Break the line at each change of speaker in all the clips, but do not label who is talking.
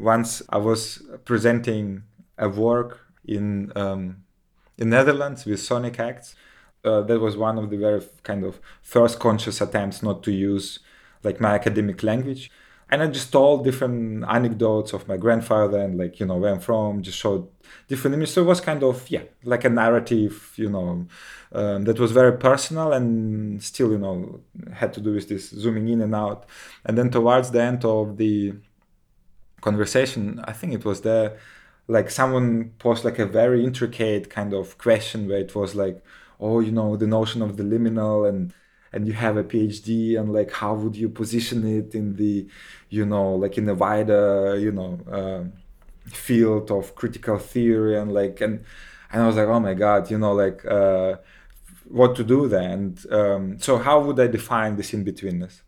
Once I was presenting a work in um, in Netherlands with Sonic Acts. Uh, that was one of the very kind of first conscious attempts not to use like my academic language and I just told different anecdotes of my grandfather and like you know where I'm from. Just showed different images. So it was kind of yeah, like a narrative, you know, um, that was very personal and still you know had to do with this zooming in and out. And then towards the end of the conversation, I think it was there, like someone posed like a very intricate kind of question where it was like, oh, you know, the notion of the liminal and and you have a phd and like how would you position it in the you know like in a wider you know uh, field of critical theory and like and and i was like oh my god you know like uh, what to do then? And um, so how would i define this in-betweenness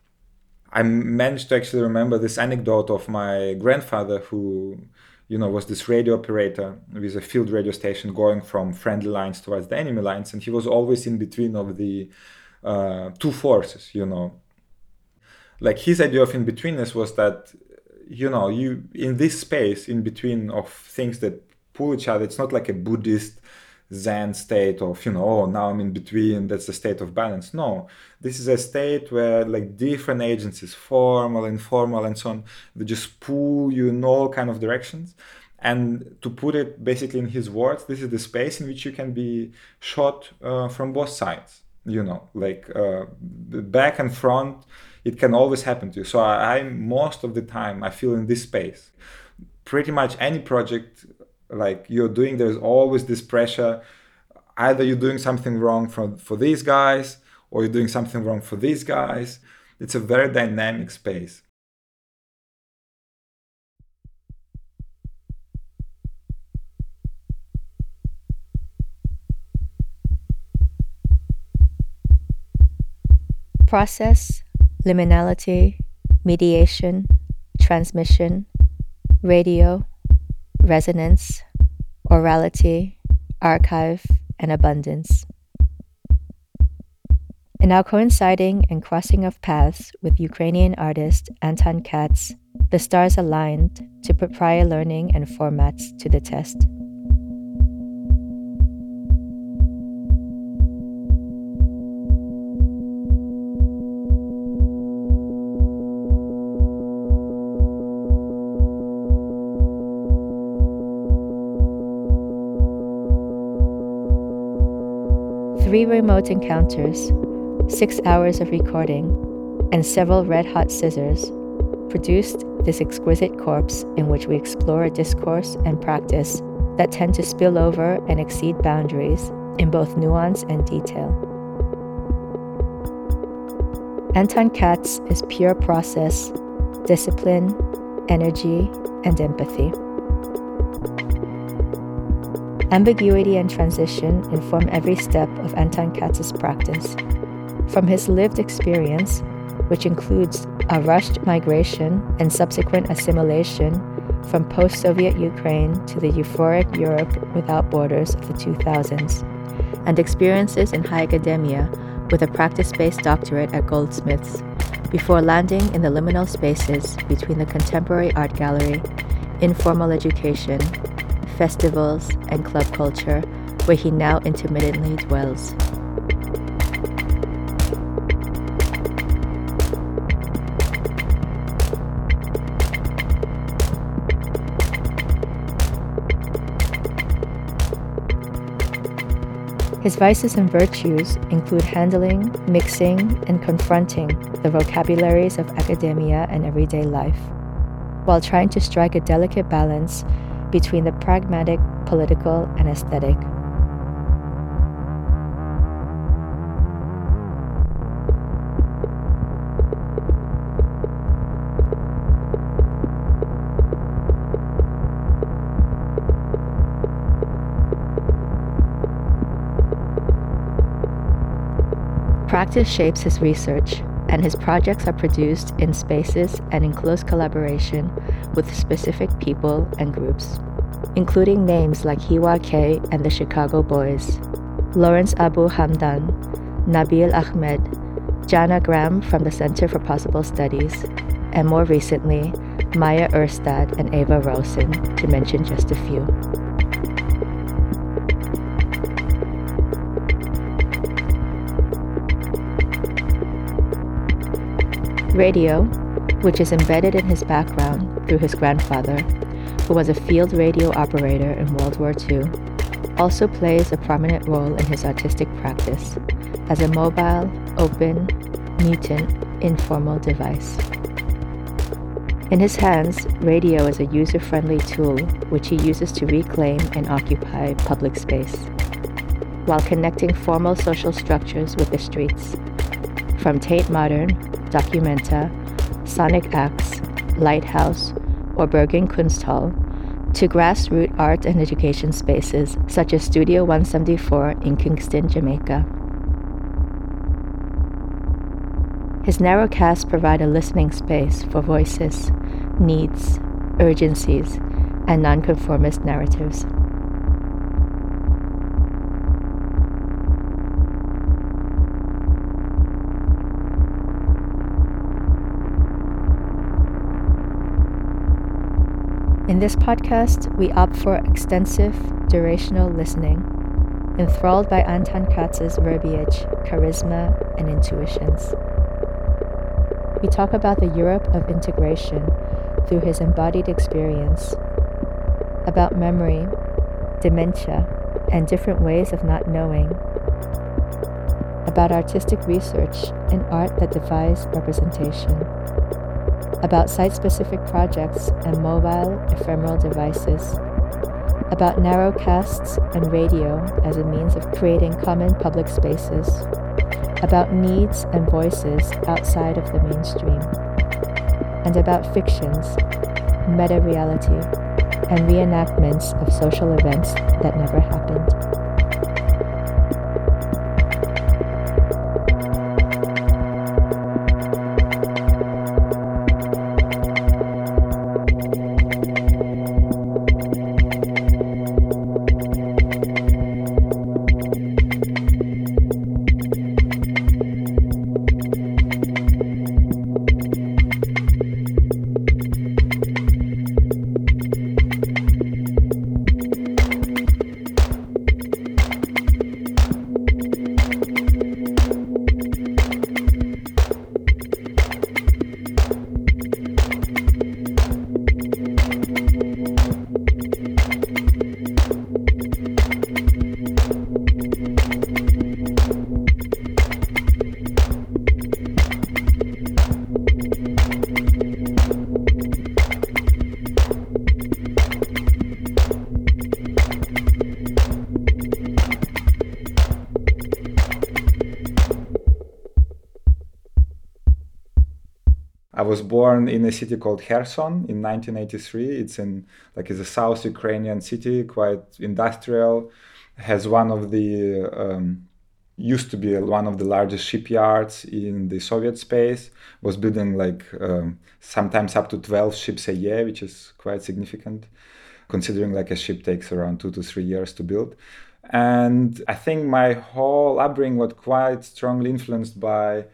i managed to actually remember this anecdote of my grandfather who you know was this radio operator with a field radio station going from friendly lines towards the enemy lines and he was always in between of the uh, two forces you know. Like his idea of in betweenness was that you know you in this space in between of things that pull each other it's not like a buddhist zen state of you know oh now i'm in between that's the state of balance. No this is a state where like different agencies formal informal and so on they just pull you in all kind of directions. And to put it basically in his words this is the space in which you can be shot uh, from both sides you know like uh, back and front it can always happen to you. So I, I most of the time i feel in this space. Pretty much any project like you're doing there's always this pressure. Either you're doing something wrong for, for these guys or you're doing something wrong for these guys. It's a very dynamic space.
Process, liminality, mediation, transmission, radio, resonance, orality, archive, and abundance. In our coinciding and crossing of paths with Ukrainian artist Anton Kats, the stars aligned to put prior learning and formats to the test. Three remote encounters, six hours of recording, and several red hot scissors produced this exquisite corpse in which we explore a discourse and practice that tend to spill over and exceed boundaries in both nuance and detail. Anton Kats is pure process, discipline, energy, and empathy. Ambiguity and transition inform every step of Anton Kats's practice. From his lived experience, which includes a rushed migration and subsequent assimilation from post Soviet Ukraine to the euphoric Europe without borders of the 2000s, and experiences in high academia with a practice based doctorate at Goldsmiths, before landing in the liminal spaces between the contemporary art gallery, informal education, festivals, and club culture, where he now intermittently dwells. His vices and virtues include handling, mixing, and confronting the vocabularies of academia and everyday life, while trying to strike a delicate balance between the pragmatic, political, and aesthetic. Practice shapes his research, and his projects are produced in spaces and in close collaboration with specific people and groups, including names like Hiwa K and the Chicago Boys, Lawrence Abu Hamdan, Nabil Ahmed, Janna Graham from the Center for Possible Studies, and more recently, Maia Urstad, and Eva Rosen, to mention just a few. Radio, which is embedded in his background through his grandfather, who was a field radio operator in World War II, also plays a prominent role in his artistic practice as a mobile, open, mutant, informal device. In his hands, radio is a user friendly tool which he uses to reclaim and occupy public space, while connecting formal social structures with the streets. From Tate Modern, Documenta, Sonic Acts, Lighthouse, or Bergen Kunsthall, to grassroots art and education spaces such as Studio 174 in Kingston, Jamaica. His narrowcasts provide a listening space for voices, needs, urgencies, and nonconformist narratives. This podcast, we opt for extensive, durational listening, enthralled by Anton Kats's verbiage, charisma, and intuitions. We talk about the Europe of integration through his embodied experience, about memory, dementia, and different ways of not knowing, about artistic research and art that defies representation, about site specific projects and mobile, ephemeral devices, about narrowcasts and radio as a means of creating common public spaces about needs and voices outside of the mainstream, and about fictions, meta reality, and reenactments of social events that never happened.
Born in a city called Kherson in 1983. It's in like it's a South Ukrainian city, quite industrial. Has one of the um, used to be one of the largest shipyards in the Soviet space. Was building like um, sometimes up to 12 ships a year, which is quite significant, considering like a ship takes around two to three years to build. And I think my whole upbringing was quite strongly influenced by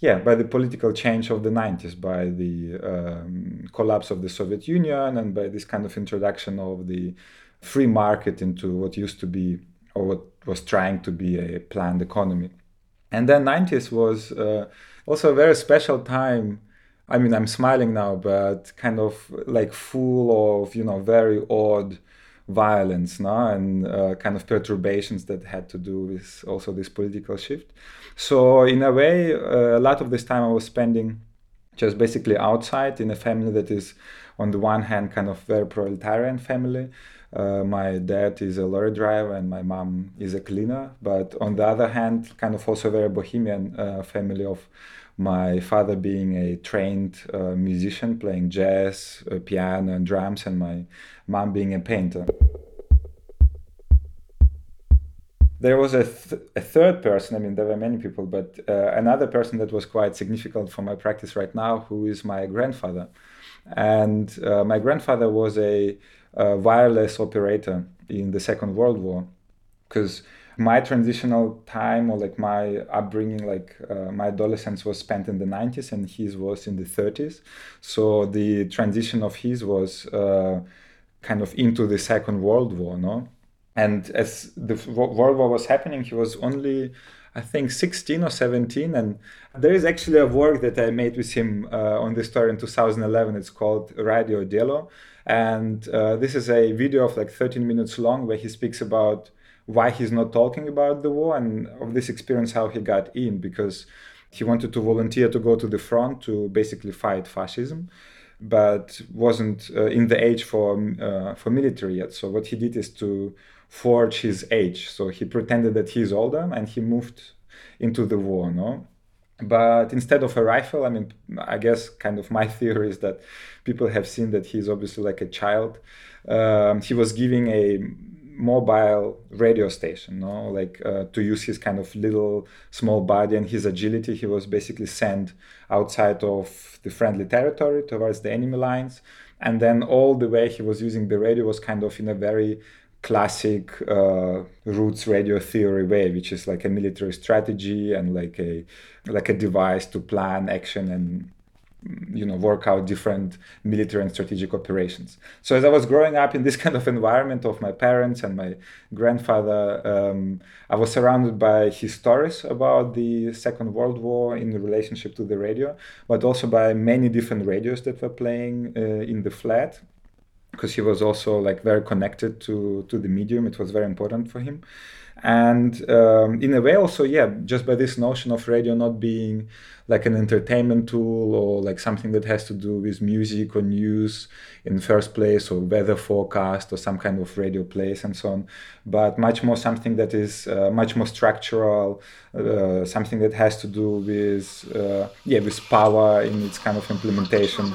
yeah, by the political change of the 90s, by the um, collapse of the Soviet Union, and by this kind of introduction of the free market into what used to be or what was trying to be a planned economy. And then 90s was uh, also a very special time. I mean, I'm smiling now, but kind of like full of, you know, very odd violence no? and uh, kind of perturbations that had to do with also this political shift. So, in a way, uh, a lot of this time I was spending just basically outside in a family that is, on the one hand, kind of very proletarian family. Uh, my dad is a lorry driver and my mom is a cleaner. But on the other hand, kind of also very bohemian uh, family of my father being a trained uh, musician playing jazz, uh, piano, and drums, and my mom being a painter. There was a, th- a third person, I mean, there were many people, but uh, another person that was quite significant for my practice right now, who is my grandfather. And uh, my grandfather was a, a wireless operator in the Second World War. Because my transitional time or like my upbringing like uh, my adolescence was spent in the 90s and his was in the 30s so the transition of his was uh, kind of into the second world war no and as the world war was happening he was only I think 16 or 17. And there is actually a work that I made with him uh, on this story in 2011. It's called Radio Delo. And uh, this is a video of like 13 minutes long where he speaks about why he's not talking about the war and of this experience how he got in because he wanted to volunteer to go to the front to basically fight fascism but wasn't uh, in the age for uh, for military yet so what he did is to forge his age. So he pretended that he's older and he moved into the war no? But instead of a rifle i mean i guess kind of my theory is that people have seen that he's obviously like a child. Um, he was giving a mobile radio station no? Like uh, to use his kind of little small body and his agility. He was basically sent outside of the friendly territory towards the enemy lines. And then all the way he was using the radio was kind of in a very classic uh, roots radio theory way which is like a military strategy and like a like a device to plan action and you know work out different military and strategic operations. So as i was growing up in this kind of environment of my parents and my grandfather um, i was surrounded by his stories about the second world war in relationship to the radio but also by many different radios that were playing uh, in the flat because he was also like very connected to to the medium. It was very important for him. And um, in a way also yeah just by this notion of radio not being like an entertainment tool or like something that has to do with music or news in first place or weather forecast or some kind of radio place and so on but much more something that is uh, much more structural uh, something that has to do with uh, yeah with power in its kind of implementation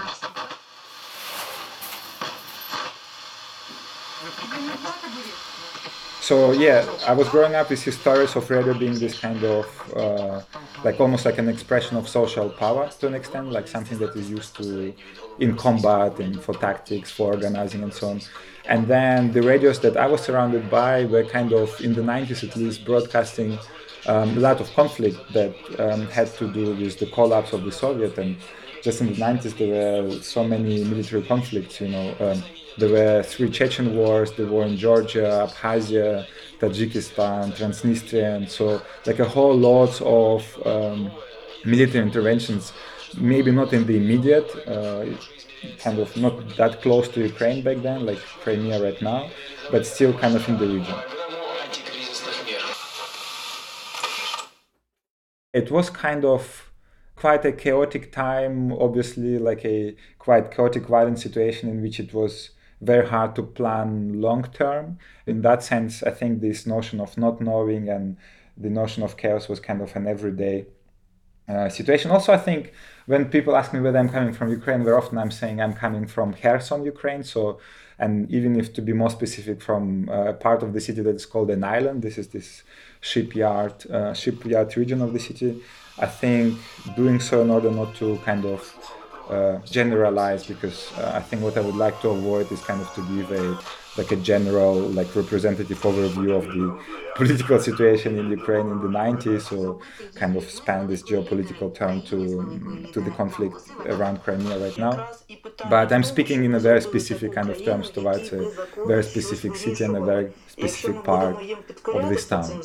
so yeah, I was growing up with stories of radio being this kind of uh, like almost like an expression of social power to an extent, like something that is used to in combat and for tactics, for organizing and so on. And then the radios that I was surrounded by were kind of in the 90s at least broadcasting um, a lot of conflict that um, had to do with the collapse of the Soviet and just in the 90s there were so many military conflicts you know um, there were three chechen wars the war in georgia abkhazia tajikistan transnistria and so like a whole lot of um, military interventions. Maybe not in the immediate uh, kind of not that close to ukraine back then like crimea right now but still kind of in the region. It was kind of quite a chaotic time, obviously, like a quite chaotic, violent situation in which it was very hard to plan long term. In that sense, I think this notion of not knowing and the notion of chaos was kind of an everyday uh, situation. Also, I think when people ask me whether I'm coming from Ukraine, very often I'm saying I'm coming from Kherson, Ukraine. So, and even if to be more specific, from a uh, part of the city that is called an island. This is this shipyard, uh, shipyard region of the city. I think doing so in order not to kind of uh, generalize, because uh, I think what I would like to avoid is kind of to give a like a general like representative overview of the political situation in Ukraine in the 90s, or kind of span this geopolitical term to to the conflict around Crimea right now. But I'm speaking in a very specific kind of terms towards a very specific city and a very specific part of this town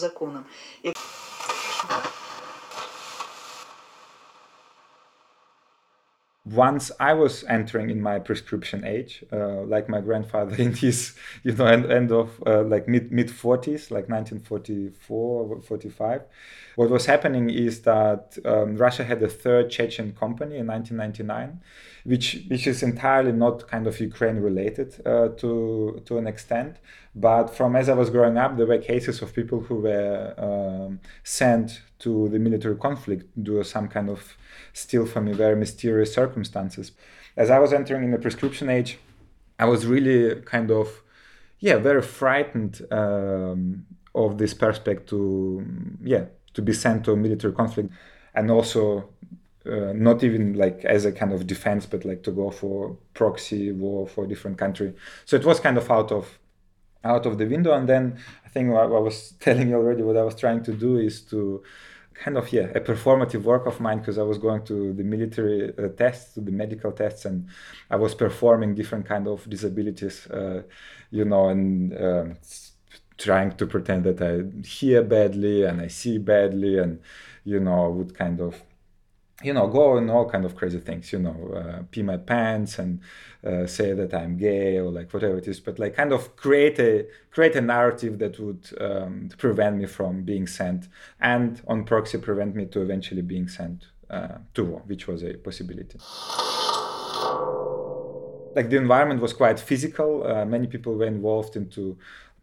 once I was entering in my prescription age, uh, like my grandfather in his, you know, end, end of uh, like mid mid 40s, like 1944, 45, what was happening is that um, Russia had a third Chechen company in 1999, which which is entirely not kind of Ukraine related uh, to to an extent. But from as I was growing up, there were cases of people who were um, sent to the military conflict due to some kind of still for me very mysterious circumstances. As I was entering in the prescription age, I was really kind of yeah very frightened um, of this perspective to yeah to be sent to a military conflict and also uh, not even like as a kind of defense but like to go for proxy war for a different country so it was kind of out of out of the window. And then I think I was telling you already, what I was trying to do is to kind of yeah a performative work of mine because I was going to the military uh, tests, to the medical tests, and I was performing different kind of disabilities, uh, you know, and um, trying to pretend that I hear badly and I see badly, and you know would kind of you know, go and all kind of crazy things, you know, uh, pee my pants and uh, say that I'm gay or like whatever it is, but like kind of create a create a narrative that would um, prevent me from being sent, and on proxy prevent me to eventually being sent uh, to war, which was a possibility. Like the environment was quite physical. Uh, many people were involved into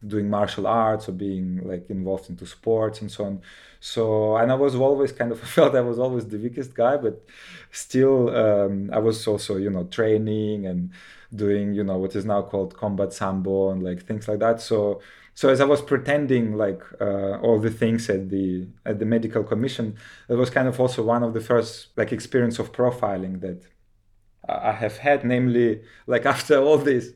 doing martial arts or being like involved into sports and so on so and i was always kind of felt i was always the weakest guy but still um, i was also you know training and doing you know what is now called combat sambo and like things like that. So so as i was pretending like uh, all the things at the at the medical commission it was kind of also one of the first like experience of profiling that i have had namely like after all this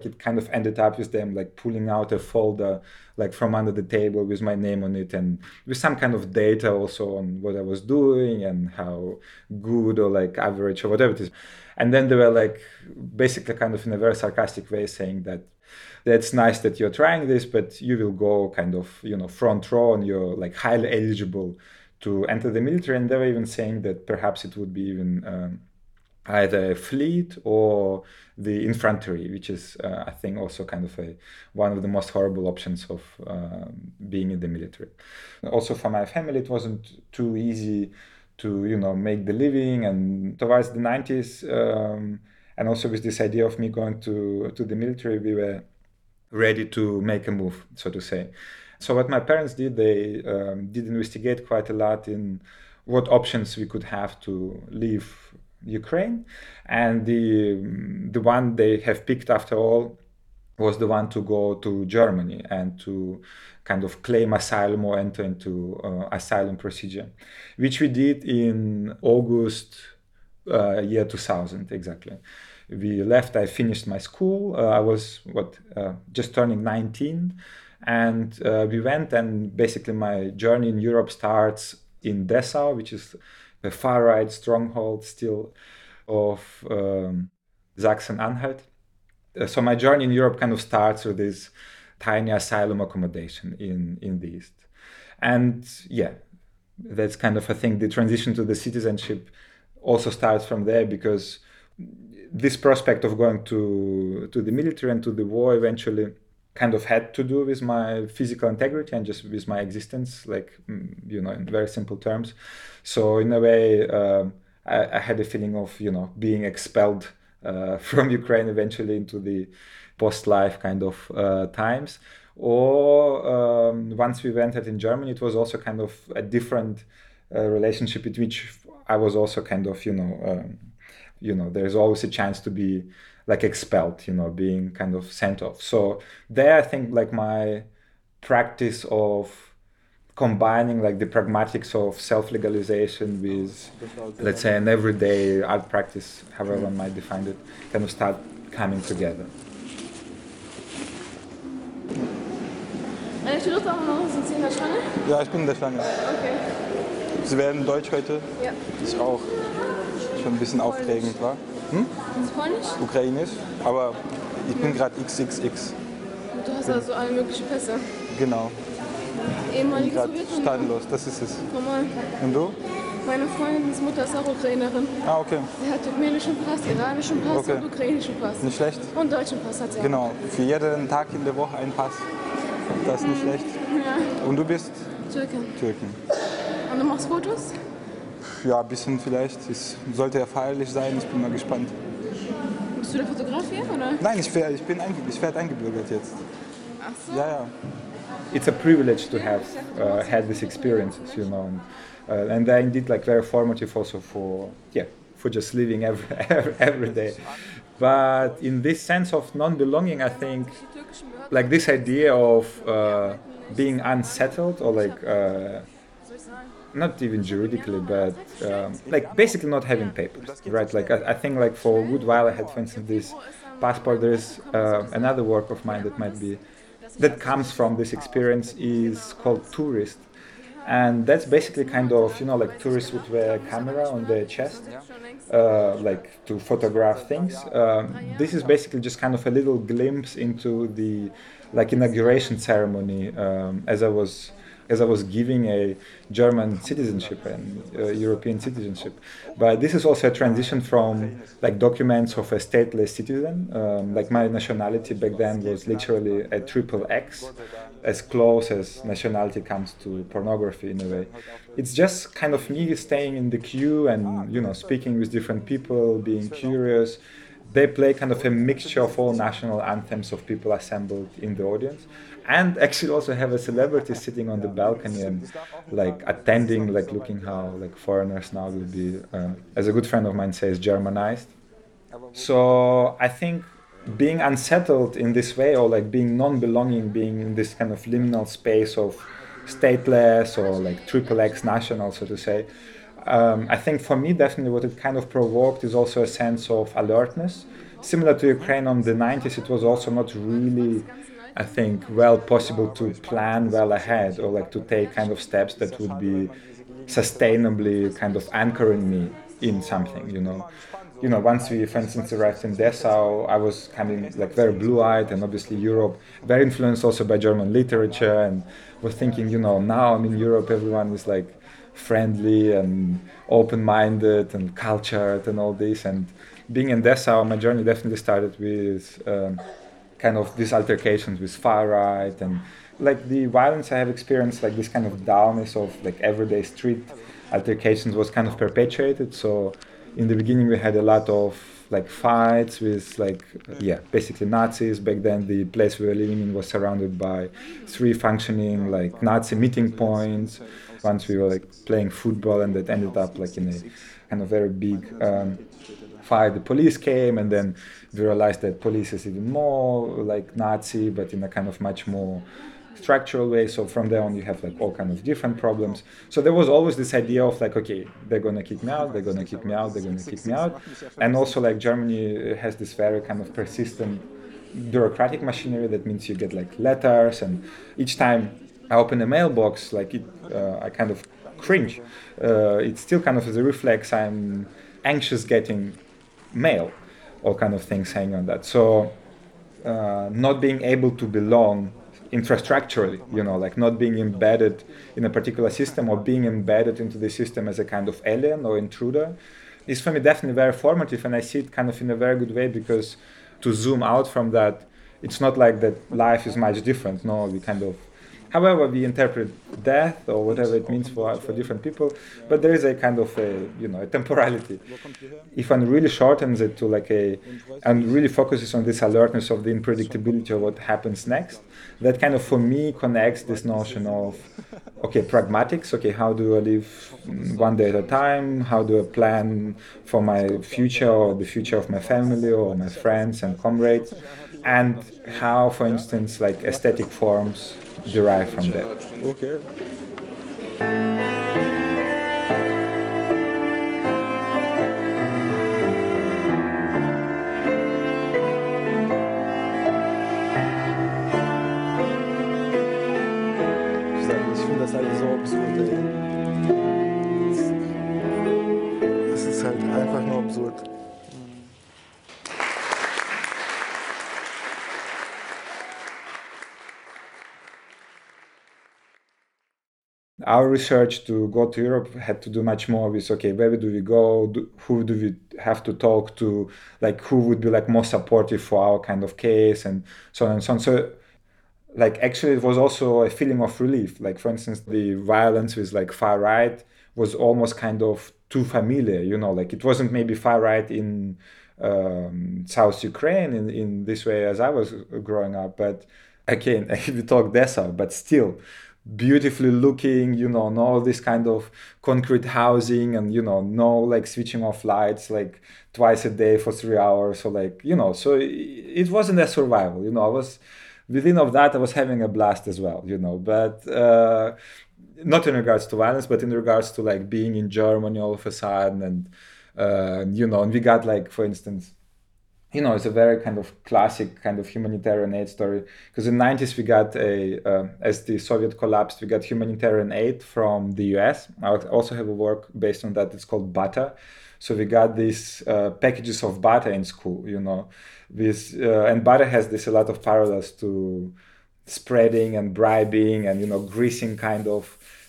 it kind of ended up with them like pulling out a folder like from under the table with my name on it and with some kind of data also on what I was doing and how good or like average or whatever it is. And then they were like basically kind of in a very sarcastic way saying that that's nice that you're trying this, but you will go kind of, you know, front row and you're like highly eligible to enter the military. And they were even saying that perhaps it would be even um, either fleet or the infantry, which is, uh, I think, also kind of a one of the most horrible options of uh, being in the military. Also, for my family, it wasn't too easy to, you know, make the living. And towards the 90s, um, and also with this idea of me going to to the military, we were ready to make a move, so to say. So what my parents did, they um, did investigate quite a lot in what options we could have to leave Ukraine, and the the one they have picked after all was the one to go to Germany and to kind of claim asylum or enter into uh, asylum procedure, which we did in August uh, year 2000 exactly. We left. I finished my school. Uh, I was what uh, just turning 19, and uh, we went. And basically, my journey in Europe starts in Dessau, which is the far right stronghold still of um, Sachsen-Anhalt. Uh, so my journey in Europe kind of starts with this tiny asylum accommodation in in the east, and yeah, that's kind of I think the transition to the citizenship also starts from there because this prospect of going to to the military and to the war eventually kind of had to do with my physical integrity and just with my existence, like mm, you know, in very simple terms. So in a way, uh, I, I, had a feeling of you know being expelled uh, from Ukraine eventually into the post-life kind of uh, times. Or um, once we entered in Germany, it was also kind of a different uh, relationship, in which I was also kind of you know. Um, you know, there's always a chance to be like expelled, you know, being kind of sent off. So there, I think like my practice of combining like the pragmatics of self-legalization with, let's say, an everyday art practice, however one might define it, kind of start coming together.
Welche Lust haben noch? Sind Sie in der Schlange?
Ja, ich bin in der Schlange.
Okay.
Sie werden Deutsch heute?
Ja.
Ich auch. Schon ein bisschen aufregend, war? Hm?
Polnisch?
Ukrainisch, aber ich bin gerade XXX.
Du hast also alle möglichen Pässe.
Genau.
Ehemalige Sowjetunion.
das ist es.
Normal.
Und du?
Meine Freundins Mutter ist auch Ukrainerin.
Ah, okay.
Sie hat turkmenischen Pass, iranischen Pass
Okay.
und ukrainischen Pass.
Nicht schlecht?
Und deutschen Pass hat sie auch.
Genau. Für jeden Tag in der Woche ein Pass. Das ist nicht schlecht.
Ja,
Und du bist
Türkin.
Türken.
Und du machst Fotos?
Ja, ein bisschen vielleicht. Es sollte ja feierlich sein. Ich bin mal gespannt.
Bist du der Fotograf hier, oder?
Nein, ich, wär, ich, bin einge ich werde eingebürgert jetzt.
Ach so.
Ja, ja.
it's a privilege to have uh, had these experiences, you know, and, uh, and they're indeed like very formative also for yeah for just living every every, every day. But in this sense of non-belonging, I think like this idea of uh, being unsettled or like uh, not even juridically, but um, like basically not having papers, right? Like I, I think like for a good while I had, for instance, this passport. There's uh, another work of mine that might be that comes from this experience is called tourist and that's basically kind of you know like tourists would wear a camera on their chest uh, like to photograph things um, this is basically just kind of a little glimpse into the like inauguration ceremony um, as i was as I was giving a German citizenship and uh, European citizenship. But this is also a transition from like documents of a stateless citizen. Um, like my nationality back then was literally a triple X, as close as nationality comes to pornography in a way. It's just kind of me staying in the queue and you know speaking with different people, being curious they play kind of a mixture of all national anthems of people assembled in the audience and actually also have a celebrity sitting on the balcony and like attending like looking how like foreigners now will be um, as a good friend of mine says germanized. So i think being unsettled in this way or like being non-belonging being in this kind of liminal space of stateless or like triple x national so to say um, i think for me definitely what it kind of provoked is also a sense of alertness. Similar to ukraine on the 90s it was also not really I think, well possible to plan well ahead or like to take kind of steps that would be sustainably kind of anchoring me in something, you know. You know, once we, for instance, arrived in Dessau, I was kind of like very blue-eyed, and obviously Europe, very influenced also by German literature, and was thinking, you know, now I'm in Europe, everyone is like friendly and open-minded and cultured and all this, and being in Dessau, my journey definitely started with. Um, kind of these altercations with far right and like the violence I have experienced, like this kind of dullness of like everyday street altercations was kind of perpetuated. So in the beginning we had a lot of like fights with like yeah basically Nazis. Back then the place we were living in was surrounded by three functioning like Nazi meeting points. Once we were like playing football and that ended up like in a kind of very big um, fight. The police came and then we realized that police is even more like Nazi, but in a kind of much more structural way. So from there on, you have like all kind of different problems. So there was always this idea of like, okay, they're gonna kick me out, they're gonna kick me out, they're gonna kick me out, and also like Germany has this very kind of persistent bureaucratic machinery that means you get like letters, and each time I open a mailbox, like it, uh, I kind of cringe. Uh, it's still kind of as a reflex. I'm anxious getting mail all kind of things hanging on that. So uh, not being able to belong infrastructurally, you know, like not being embedded in a particular system or being embedded into the system as a kind of alien or intruder is for me definitely very formative and I see it kind of in a very good way because to zoom out from that, it's not like that life is much different. No, we kind of however we interpret death or whatever it means for, for different people but there is a kind of a you know a temporality. If one really shortens it to like a and really focuses on this alertness of the unpredictability of what happens next that kind of for me connects this notion of okay pragmatics okay how do i live one day at a time? How do i plan for my future or the future of my family or my friends and comrades? And how for instance like aesthetic forms derive from that.
Okay.
Our research to go to Europe had to do much more with okay, where do we go? Do, who do we have to talk to? Like who would be like more supportive for our kind of case and so on and so on. So like actually it was also a feeling of relief. Like for instance, the violence with like far right was almost kind of too familiar, you know, like it wasn't maybe far right in um, South Ukraine in, in this way as I was growing up, but again, we talk Dessau, but still beautifully looking you know no this kind of concrete housing and you know no like switching off lights like twice a day for three hours so like you know so it wasn't a survival you know i was within of that i was having a blast as well you know but uh, not in regards to violence but in regards to like being in germany all of a sudden and uh, you know and we got like for instance you know, it's a very kind of classic kind of humanitarian aid story. Because in the 90s, we got a, uh, as the Soviet collapsed, we got humanitarian aid from the US. I also have a work based on that. It's called butter. So we got these uh, packages of butter in school, you know, with, uh, and butter has this a lot of parallels to spreading and bribing and, you know, greasing kind of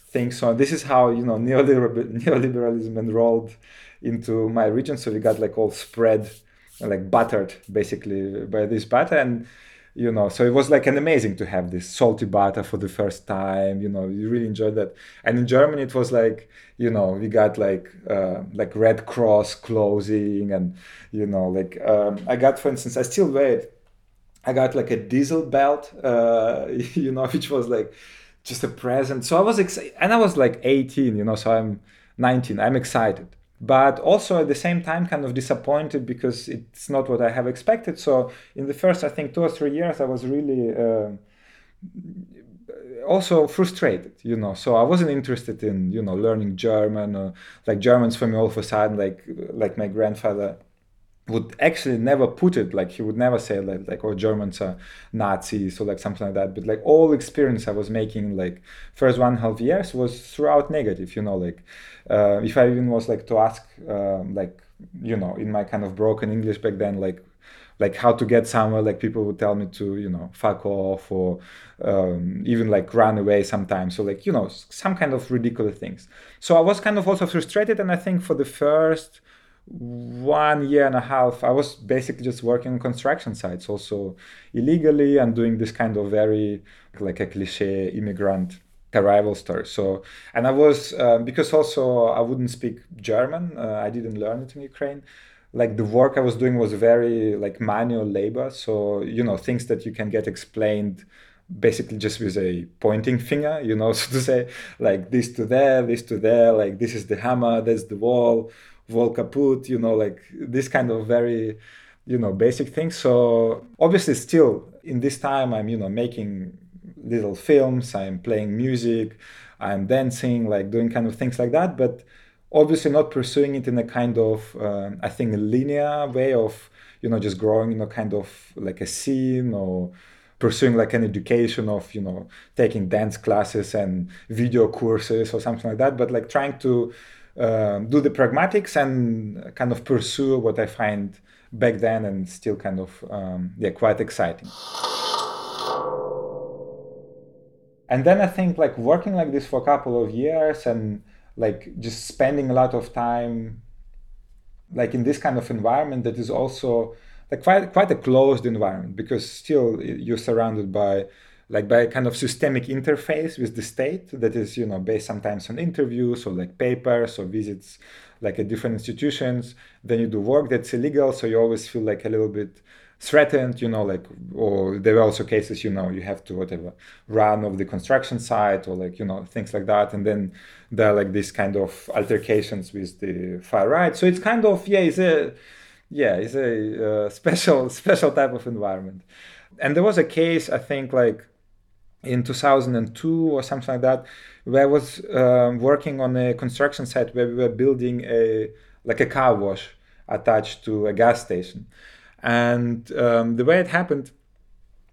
things. So this is how, you know, neoliberal, neoliberalism enrolled into my region. So we got like all spread like buttered basically by this butter. And you know so it was like an amazing to have this salty butter for the first time you know you really enjoyed that. And in germany it was like you know we got like uh, like red cross clothing and you know like um, i got for instance i still wear it. I got like a diesel belt uh, you know which was like just a present. So i was excited and i was like 18 you know so i'm 19 i'm excited but also at the same time kind of disappointed because it's not what I have expected. So in the first, I think two or three years, I was really uh, also frustrated, you know. So I wasn't interested in you know learning German or like Germans for me all of a sudden like like my grandfather would actually never put it like he would never say like, like oh germans are nazis or like something like that. But like all experience i was making like first one half years was throughout negative you know like uh, if i even was like to ask um, like you know in my kind of broken english back then like like how to get somewhere like people would tell me to you know fuck off or um, even like run away sometimes so like you know some kind of ridiculous things. So i was kind of also frustrated and i think for the first one year and a half i was basically just working on construction sites also illegally and doing this kind of very like a cliche immigrant arrival story. So and i was uh, because also i wouldn't speak german uh, i didn't learn it in ukraine like the work i was doing was very like manual labor. So you know things that you can get explained basically just with a pointing finger you know so to say like this to there this to there like this is the hammer that's the wall wall kaput, you know, like this kind of very, you know, basic things. So obviously, still in this time, I'm, you know, making little films, I'm playing music, I'm dancing, like doing kind of things like that. But obviously, not pursuing it in a kind of, uh, I think, linear way of, you know, just growing, you know, kind of like a scene or pursuing like an education of you know taking dance classes and video courses or something like that but like trying to um, do the pragmatics and kind of pursue what I find back then and still kind of um, yeah quite exciting. And then I think like working like this for a couple of years and like just spending a lot of time like in this kind of environment that is also like quite quite a closed environment because still you're surrounded by like by a kind of systemic interface with the state that is you know based sometimes on interviews or like papers or visits like at different institutions. Then you do work that's illegal so you always feel like a little bit threatened you know like or there are also cases you know you have to whatever run off the construction site or like you know things like that. And then there are like these kind of altercations with the far right. So it's kind of yeah it's a yeah it's a uh, special special type of environment. And there was a case i think like in 2002 or something like that where I was um, working on a construction site where we were building a like a car wash attached to a gas station. And um, the way it happened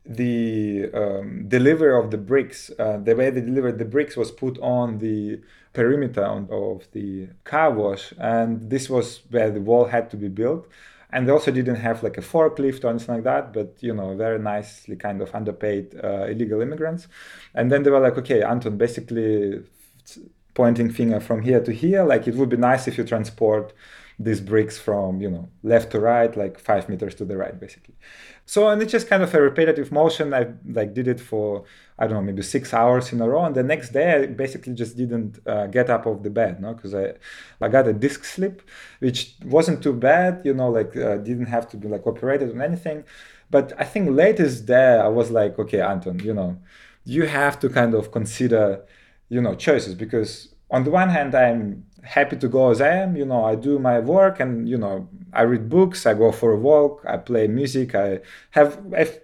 the um, delivery of the bricks uh, the way they delivered the bricks was put on the perimeter of the car wash. And this was where the wall had to be built and they also didn't have like a forklift or anything like that but you know very nicely kind of underpaid uh, illegal immigrants. And then they were like okay anton basically pointing finger from here to here like it would be nice if you transport these bricks from you know left to right like five meters to the right basically. So and it's just kind of a repetitive motion. I like did it for i don't know maybe six hours in a row and the next day i basically just didn't uh, get up off the bed no because i i got a disc slip which wasn't too bad you know like uh, didn't have to be like operated on anything. But i think latest there i was like okay anton you know you have to kind of consider you know choices because on the one hand i'm happy to go as I am. You know, I do my work and, you know, I read books, I go for a walk, I play music, I have,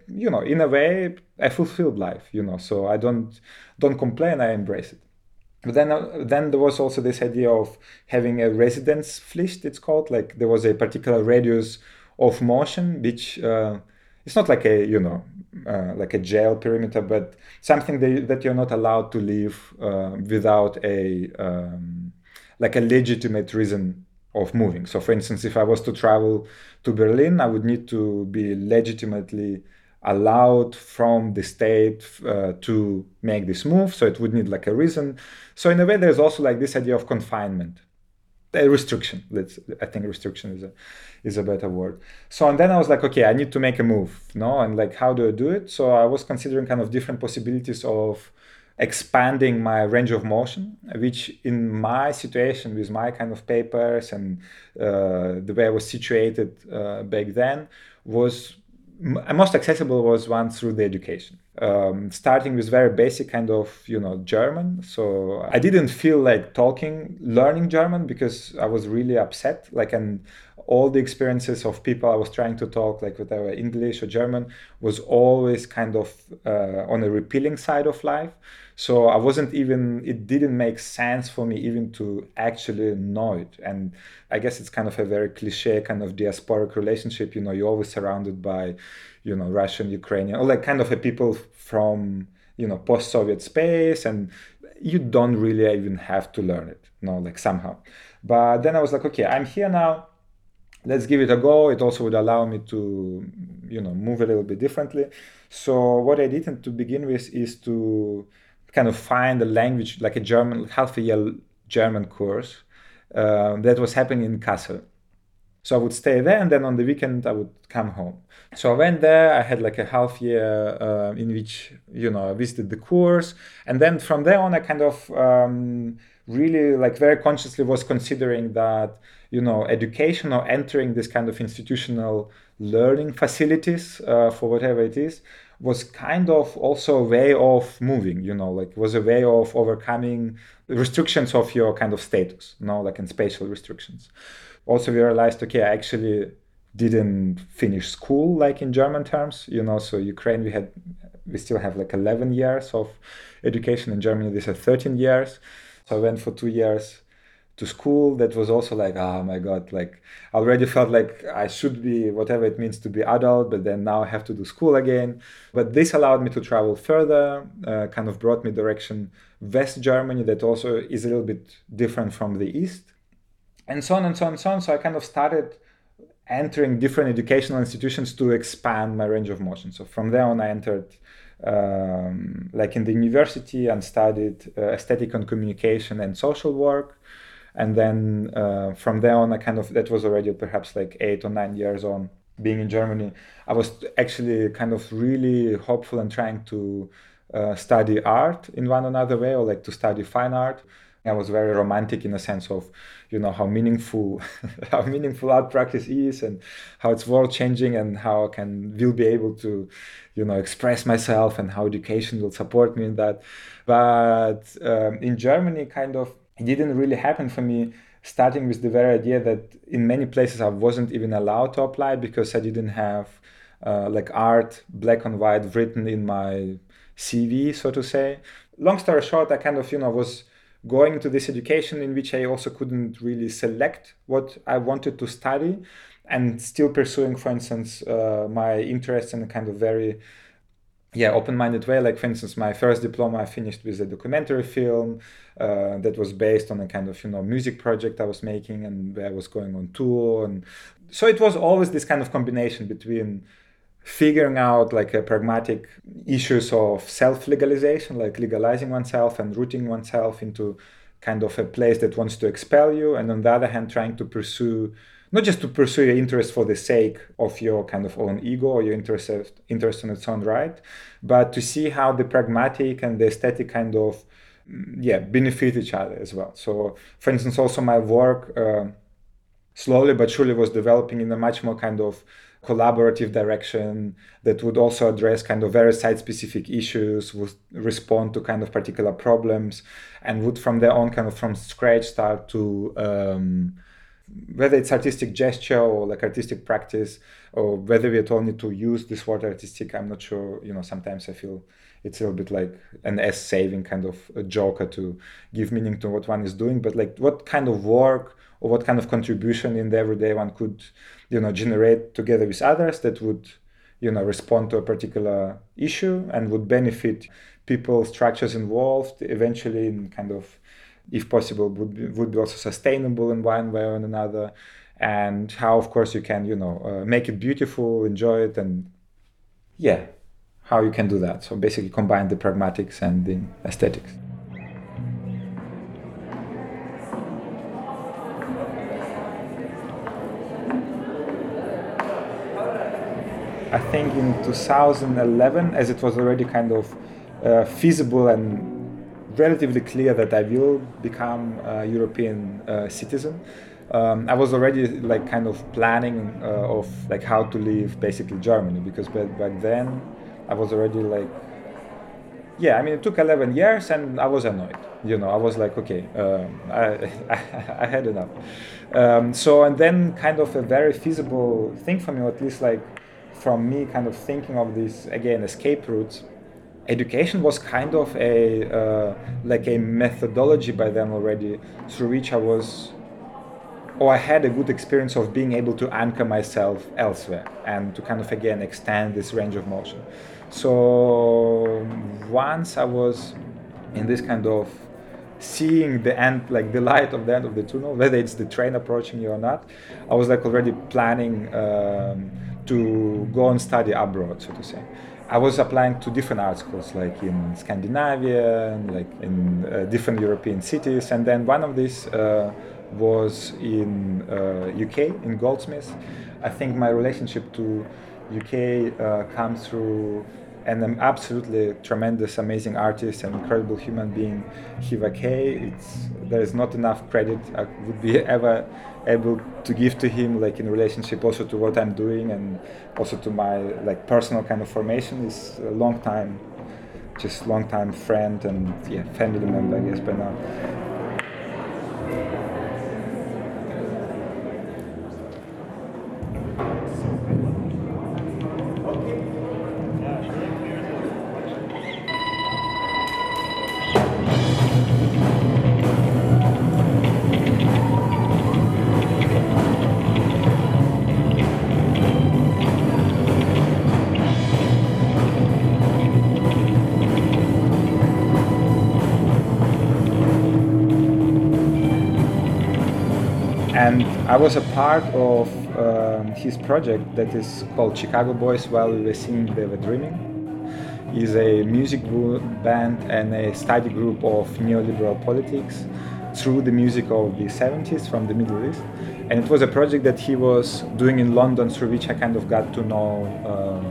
you know, in a way, a fulfilled life, you know, so I don't, don't complain, I embrace it. But then, uh, then there was also this idea of having a residence pflicht, it's called, like there was a particular radius of motion, which uh, it's not like a you know uh, like a jail perimeter, but something that, that you're not allowed to leave uh, without a um, like a legitimate reason of moving. So, for instance, if I was to travel to Berlin, I would need to be legitimately allowed from the state uh, to make this move. So it would need like a reason. So in a way, there's also like this idea of confinement, a restriction. Let's I think restriction is a is a better word. So and then I was like, okay, I need to make a move, no, and like how do I do it? So I was considering kind of different possibilities of expanding my range of motion, which in my situation with my kind of papers and uh, the way I was situated uh, back then was most accessible was one through the education. Um, starting with very basic kind of you know german. So i didn't feel like talking learning german because i was really upset. Like and all the experiences of people i was trying to talk like whether english or german was always kind of uh, on a repelling side of life so i wasn't even it didn't make sense for me even to actually know it. And i guess it's kind of a very cliche kind of diasporic relationship you know you're always surrounded by you know russian ukrainian or like kind of a people from you know post-soviet space and you don't really even have to learn it you know like somehow. But then i was like okay i'm here now. Let's give it a go. It also would allow me to you know move a little bit differently. So what i did to begin with is to kind of find a language like a German, half a year German course uh, that was happening in Kassel. So I would stay there, and then on the weekend I would come home. So I went there. I had like a half year uh, in which you know I visited the course, and then from there on I kind of um, really like very consciously was considering that you know education or entering this kind of institutional learning facilities uh, for whatever it is was kind of also a way of moving you know like was a way of overcoming restrictions of your kind of status you know like in spatial restrictions. Also we realized okay i actually didn't finish school like in german terms you know so ukraine we had we still have like 11 years of education in germany. This is 13 years. So i went for two years to school that was also like oh my god like i already felt like i should be whatever it means to be adult but then now i have to do school again. But this allowed me to travel further uh, kind of brought me direction west germany that also is a little bit different from the east and so on and so on and so on. So i kind of started entering different educational institutions to expand my range of motion. So from there on i entered um, like in the university and studied uh, aesthetic and communication and social work and then uh, from there on i kind of that was already perhaps like eight or nine years on being in germany. I was actually kind of really hopeful and trying to uh, study art in one another way or like to study fine art. I was very romantic in a sense of you know how meaningful how meaningful art practice is and how it's world changing and how i can will be able to you know express myself and how education will support me in that. But um, in germany kind of it didn't really happen for me starting with the very idea that in many places I wasn't even allowed to apply because I didn't have uh, like art black and white written in my CV, so to say. Long story short, I kind of you know was going to this education in which I also couldn't really select what I wanted to study, and still pursuing, for instance, uh, my interests in a kind of very yeah open-minded way. Like for instance my first diploma i finished with a documentary film uh, that was based on a kind of you know music project i was making and i was going on tour. And so it was always this kind of combination between figuring out like a pragmatic issues of self-legalization like legalizing oneself and rooting oneself into kind of a place that wants to expel you and on the other hand trying to pursue not just to pursue your interest for the sake of your kind of own ego or your interest interest in its own right, but to see how the pragmatic and the aesthetic kind of mm, yeah benefit each other as well. So, for instance, also my work uh, slowly but surely was developing in a much more kind of collaborative direction that would also address kind of very site specific issues would respond to kind of particular problems and would from their own kind of from scratch start to um, whether it's artistic gesture or like artistic practice or whether we at all need to use this word artistic i'm not sure you know sometimes i feel it's a little bit like an s saving kind of a joker to give meaning to what one is doing. But like what kind of work or what kind of contribution in the everyday one could you know generate together with others that would you know respond to a particular issue and would benefit people structures involved eventually in kind of if possible would be, would be also sustainable in one way or another. And how of course you can you know uh, make it beautiful enjoy it and yeah how you can do that. So basically combine the pragmatics and the aesthetics. I think in 2011, as it was already kind of uh, feasible and relatively clear that I will become a European uh, citizen, um, I was already like kind of planning uh, of like how to leave basically Germany because back, back then I was already like yeah I mean it took 11 years and I was annoyed you know I was like okay um, I, I, had enough. Um, so and then kind of a very feasible thing for me or at least like from me kind of thinking of this again escape routes education was kind of a uh, like a methodology by then already through which i was or i had a good experience of being able to anchor myself elsewhere and to kind of again extend this range of motion so once i was in this kind of seeing the end like the light of the end of the tunnel whether it's the train approaching you or not i was like already planning um, to go and study abroad, so to say. I was applying to different art schools, like in Scandinavia, like in uh, different European cities, and then one of these uh, was in uh, UK, in Goldsmiths. I think my relationship to UK uh, comes through an absolutely tremendous, amazing artist and incredible human being, Hiwa K. It's there is not enough credit I would be ever able to give to him, like in relationship also to what I'm doing and also to my like personal kind of formation. Is a long time, just long time friend and yeah, family member, I guess by now. I was a part of um, his project that is called Chicago Boys while we were singing They Were Dreaming. He's a music band and a study group of neoliberal politics through the music of the 70s from the Middle East. And it was a project that he was doing in London through which I kind of got to know um,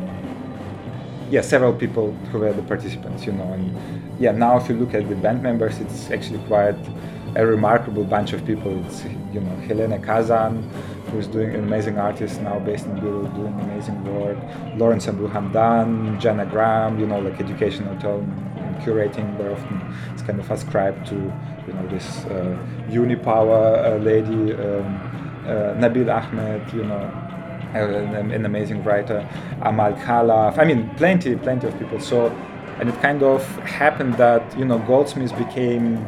yeah, several people who were the participants, you know. And yeah, now if you look at the band members, it's actually quite a remarkable bunch of people. It's you know Helena Kazan, who's doing an amazing artist now based in Beirut, doing amazing work. Lawrence Abu Hamdan, Janna Graham, you know like educational tone and curating. Very often it's kind of ascribed to you know this uh, unipower uh, lady, um, uh, Nabil Ahmed, you know. An, an amazing writer, Amal Khalaf. I mean, plenty, plenty of people. So, and it kind of happened that you know Goldsmiths became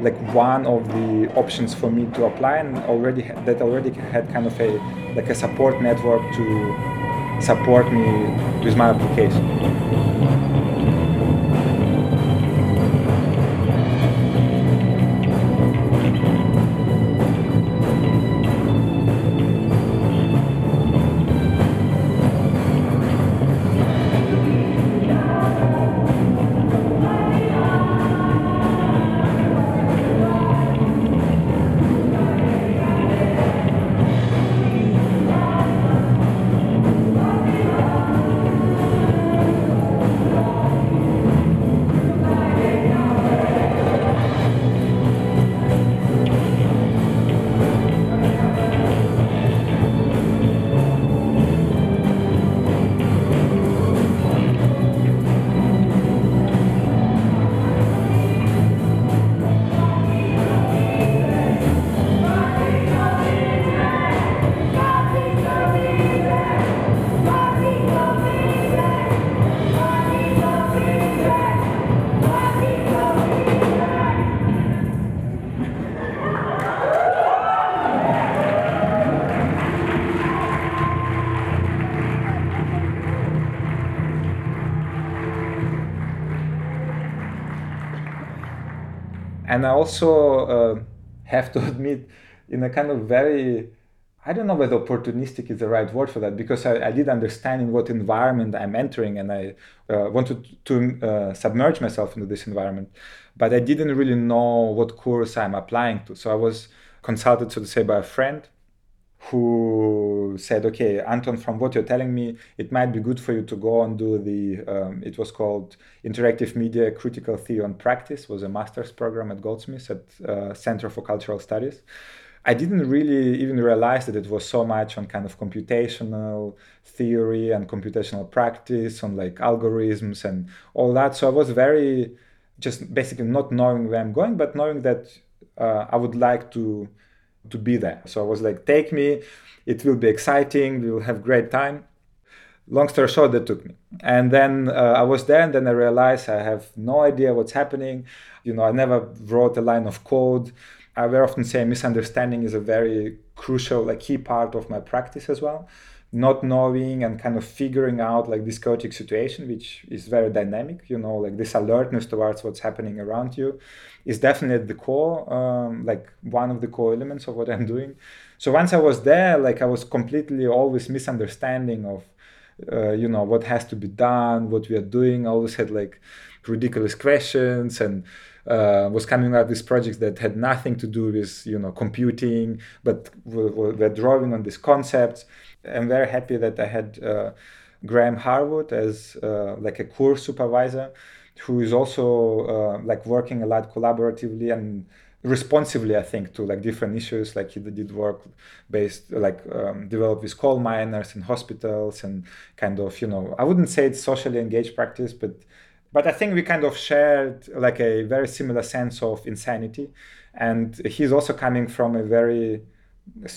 like one of the options for me to apply and already that already had kind of a like a support network to support me with my application. And I also uh, have to admit, in a kind of very I don't know whether opportunistic is the right word for that because I, I did understand in what environment I'm entering and I uh, wanted to uh, submerge myself into this environment, but I didn't really know what course I'm applying to. So I was consulted, so to say, by a friend who said, "Okay, Anton, from what you're telling me, it might be good for you to go and do the. Um, it was called Interactive Media Critical Theory and Practice. Was a master's program at Goldsmiths at uh, Center for Cultural Studies." I didn't really even realize that it was so much on kind of computational theory and computational practice, on like algorithms and all that. So I was very just basically not knowing where I'm going, but knowing that uh, I would like to to be there. So I was like, take me, it will be exciting, we will have great time. Long story short, that took me. And then uh, I was there, and then I realized I have no idea what's happening. You know, I never wrote a line of code. I very often say misunderstanding is a very crucial, like key part of my practice as well. Not knowing and kind of figuring out like this chaotic situation, which is very dynamic, you know, like this alertness towards what's happening around you is definitely at the core, um, like one of the core elements of what I'm doing. So once I was there, like I was completely always misunderstanding of, uh, you know, what has to be done, what we are doing. I always had like ridiculous questions and uh, was coming up with projects that had nothing to do with you know computing, but were, were drawing on these concepts. I'm very happy that I had uh, Graham Harwood as uh, like a course supervisor, who is also uh, like working a lot collaboratively and responsively i think to like different issues like he did work based like um, developed with coal miners and hospitals and kind of you know i wouldn't say it's socially engaged practice but but I think we kind of shared like a very similar sense of insanity, and he's also coming from a very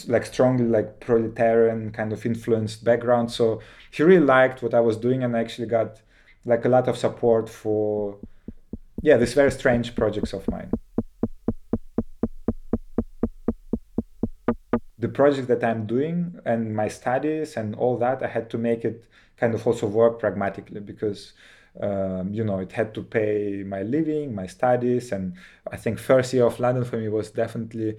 like strongly like proletarian kind of influenced background. So he really liked what I was doing, and I actually got like a lot of support for yeah these very strange projects of mine. The project that I'm doing and my studies and all that, I had to make it kind of also work pragmatically because um, you know, it had to pay my living, my studies, and I think first year of London for me was definitely,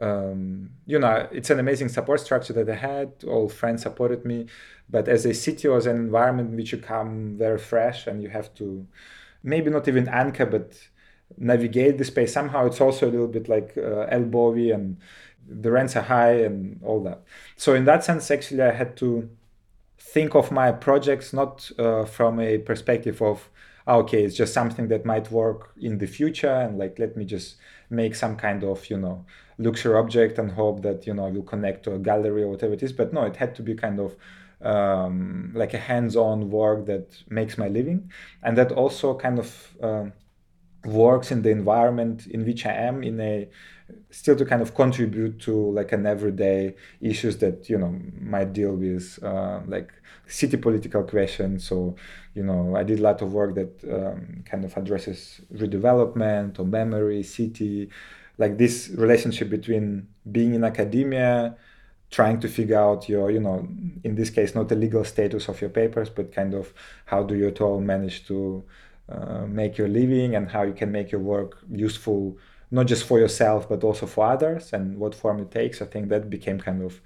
um, you know, it's an amazing support structure that I had. All friends supported me, but as a city or as an environment in which you come very fresh and you have to, maybe not even anchor, but navigate the space somehow. It's also a little bit like uh, elbowy and the rents are high and all that. So in that sense, actually, I had to think of my projects not uh, from a perspective of ah, okay it's just something that might work in the future and like let me just make some kind of you know luxury object and hope that you know will connect to a gallery or whatever it is but no it had to be kind of um, like a hands-on work that makes my living and that also kind of uh, works in the environment in which i am in a still to kind of contribute to like an everyday issues that you know might deal with uh, like city political questions. So you know i did a lot of work that um, kind of addresses redevelopment or memory city like this relationship between being in academia trying to figure out your you know in this case not the legal status of your papers but kind of how do you at all manage to uh, make your living and how you can make your work useful not just for yourself but also for others and what form it takes i think that became kind of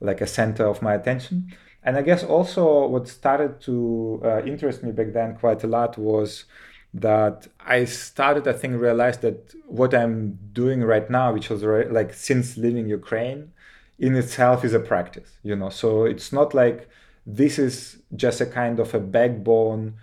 like a center of my attention. And i guess also what started to uh, interest me back then quite a lot was that i started i think realized that what i'm doing right now which was like since leaving ukraine in itself is a practice you know? So it's not like this is just a kind of a backbone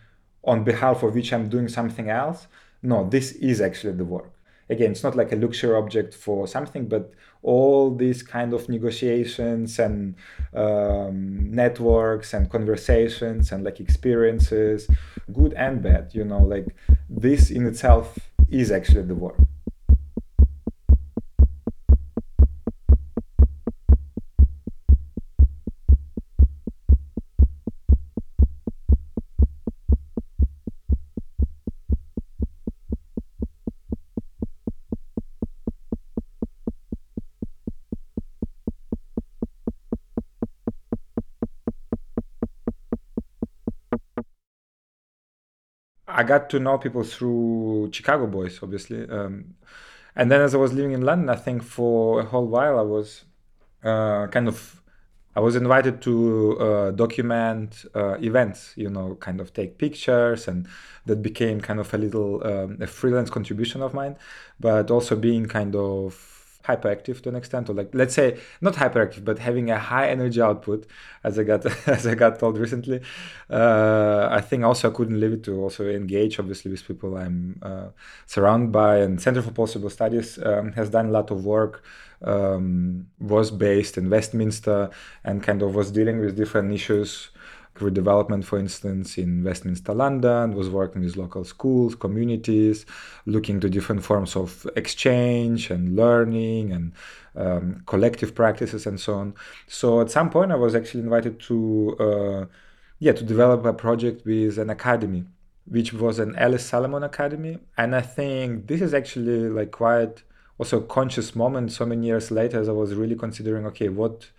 on behalf of which i'm doing something else. No this is actually the work again it's not like a luxury object for something but all these kind of negotiations and um, networks and conversations and like experiences good and bad you know like this in itself is actually the work I got to know people through Chicago Boys, obviously. Um, and then as I was living in London, I think for a whole while I was uh, kind of I was invited to uh, document uh, events, you know, kind of take pictures, and that became kind of a little um, a freelance contribution of mine, but also being kind of hyperactive to an extent or like let's say not hyperactive but having a high energy output as i got as i got told recently. Uh, i think also i couldn't leave it to also engage obviously with people i'm uh, surrounded by. And center for possible studies um, has done a lot of work um, was based in westminster and kind of was dealing with different issues redevelopment, for instance, in Westminster, London, was working with local schools, communities, looking to different forms of exchange and learning and um, collective practices and so on. So at some point, I was actually invited to, uh, yeah, to develop a project with an academy, which was an Alice Salomon Academy, and I think this is actually like quite also a conscious moment. So many years later, as I was really considering, okay, what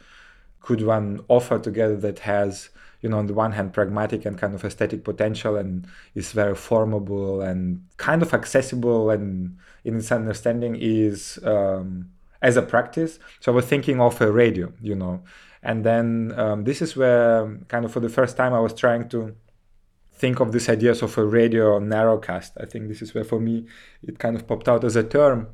could one offer together that has you know, on the one hand, pragmatic and kind of aesthetic potential and is very formable and kind of accessible and in its understanding is um, as a practice. So I was thinking of a radio, you know, and then um, this is where kind of for the first time I was trying to think of these ideas of a radio narrowcast. I think this is where for me it kind of popped out as a term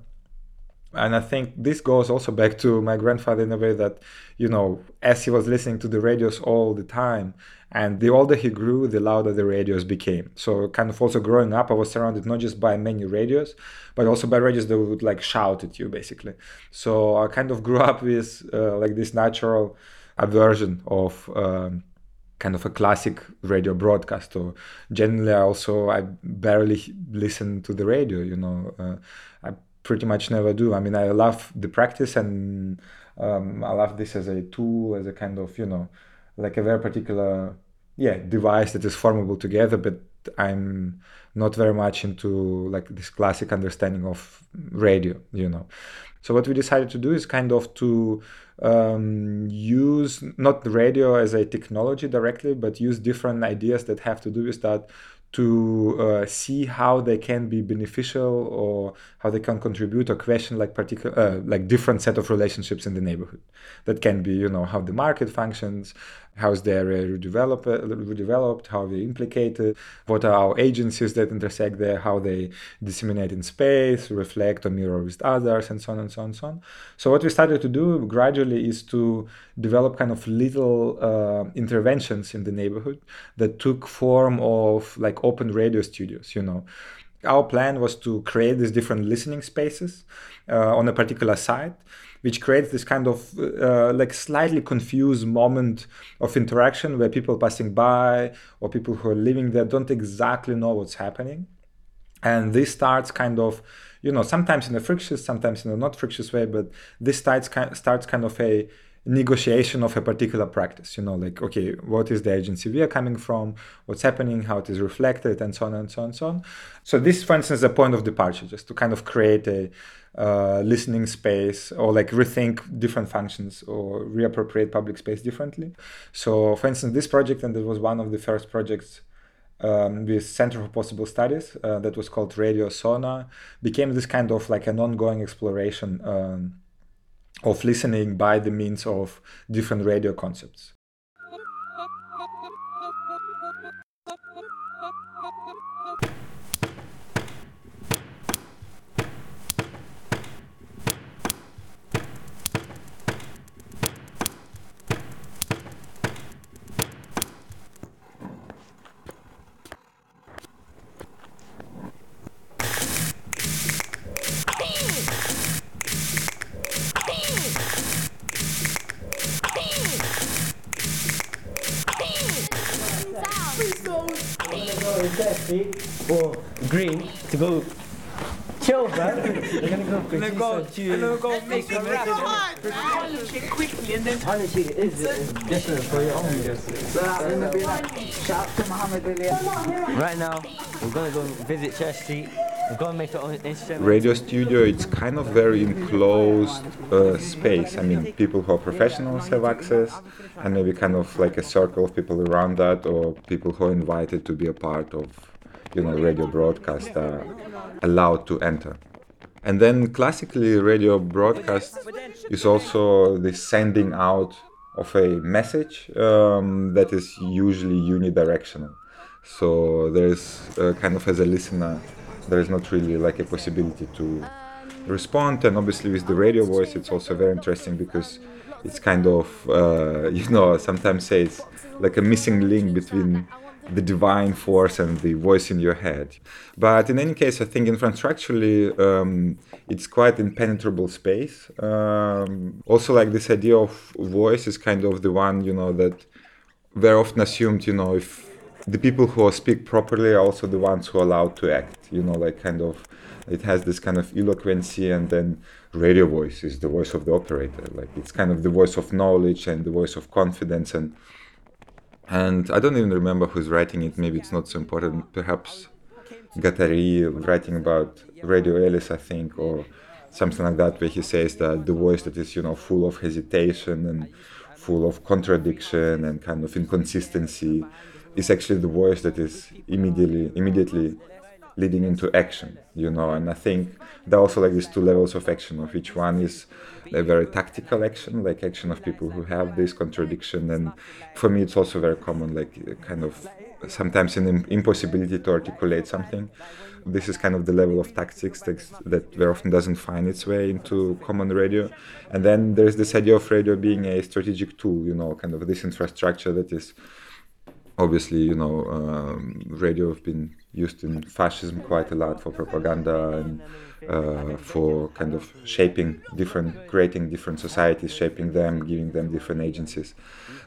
and I think this goes also back to my grandfather in a way that, you know, as he was listening to the radios all the time, and the older he grew, the louder the radios became. So, kind of also growing up, I was surrounded not just by many radios, but also by radios that would like shout at you, basically. So, I kind of grew up with uh, like this natural aversion of. Um, kind of a classic radio broadcast or generally also i barely listen to the radio you know uh, i pretty much never do. I mean, I love the practice and um, I love this as a tool, as a kind of, you know, like a very particular, yeah, device that is formable together. But I'm not very much into like this classic understanding of radio, you know. So what we decided to do is kind of to um, use not radio as a technology directly, but use different ideas that have to do with that to uh, see how they can be beneficial or how they can contribute or question like particular uh, like different set of relationships in the neighborhood. That can be you know how the market functions how is the area redevelop, redeveloped how are they implicated what are our agencies that intersect there how they disseminate in space reflect or mirror with others and so on and so on and so on. So what we started to do gradually is to develop kind of little uh, interventions in the neighborhood that took form of like open radio studios you know. Our plan was to create these different listening spaces uh, on a particular site which creates this kind of uh, like slightly confused moment of interaction where people passing by or people who are living there don't exactly know what's happening. And this starts kind of you know sometimes in a frictious sometimes in a not frictious way but this starts starts kind of a negotiation of a particular practice you know like okay what is the agency we are coming from? What's happening? How it is reflected? And so on and so on and so on. So this for instance is a point of departure just to kind of create a uh, listening space or like rethink different functions or reappropriate public space differently so for instance this project and it was one of the first projects um, with Center for Possible Studies uh, that was called Radio Sona became this kind of like an ongoing exploration um, of listening by the means of different radio concepts.
thirsty or green to go chill, man. We're go produce
go,
some tunes.
and go make a record. quickly and then
Honestly, it is different for your own. Right now, we're gonna go visit Church Street. We're gonna make our own instrument.
radio studio it's kind of very enclosed uh, space i mean people who are professionals have access and maybe kind of like a circle of people around that or people who are invited to be a part of you know radio broadcast are allowed to enter And then classically, radio broadcast is also the sending out of a message um, that is usually unidirectional. So there's uh, kind of as a listener, there is not really like a possibility to respond. And obviously, with the radio voice, it's also very interesting because it's kind of uh, you know sometimes say it's like a missing link between the divine force and the voice in your head. But in any case, I think infrastructurally, um, it's quite impenetrable space. Um, also, like this idea of voice is kind of the one, you know, that very often assumed, you know, if the people who speak properly are also the ones who are allowed to act, you know, like kind of, it has this kind of eloquency and then radio voice is the voice of the operator. Like it's kind of the voice of knowledge and the voice of confidence and and I don't even remember who's writing it. Maybe it's not so important. Perhaps Guattari writing about Radio Alice, I think, or something like that, where he says that the voice that is, you know, full of hesitation and full of contradiction and kind of inconsistency is actually the voice that is immediately immediately leading into action, you know. And I think there are also like these two levels of action, of each one is a very tactical action, like action of people who have this contradiction. And for me, it's also very common, like kind of sometimes an impossibility to articulate something. This is kind of the level of tactics that, very often doesn't find its way into common radio. And then there's this idea of radio being a strategic tool, you know, kind of this infrastructure that is obviously, you know, um, radio have been used in fascism quite a lot for propaganda and uh, for kind of shaping different, creating different societies, shaping them, giving them different agencies.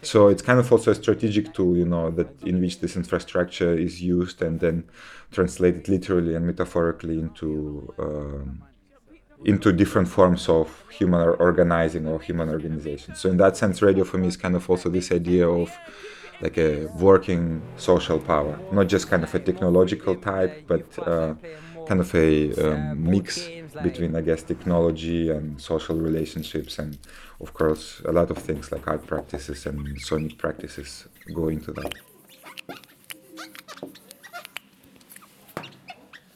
So it's kind of also a strategic tool, you know, that in which this infrastructure is used and then translated literally and metaphorically into um, into different forms of human organizing or human organization. So in that sense, radio for me is kind of also this idea of like a working social power, not just kind of a technological type, but uh, kind of a um, mix between, I guess, technology and social relationships, and of course, a lot of things like art practices and sonic practices go into that.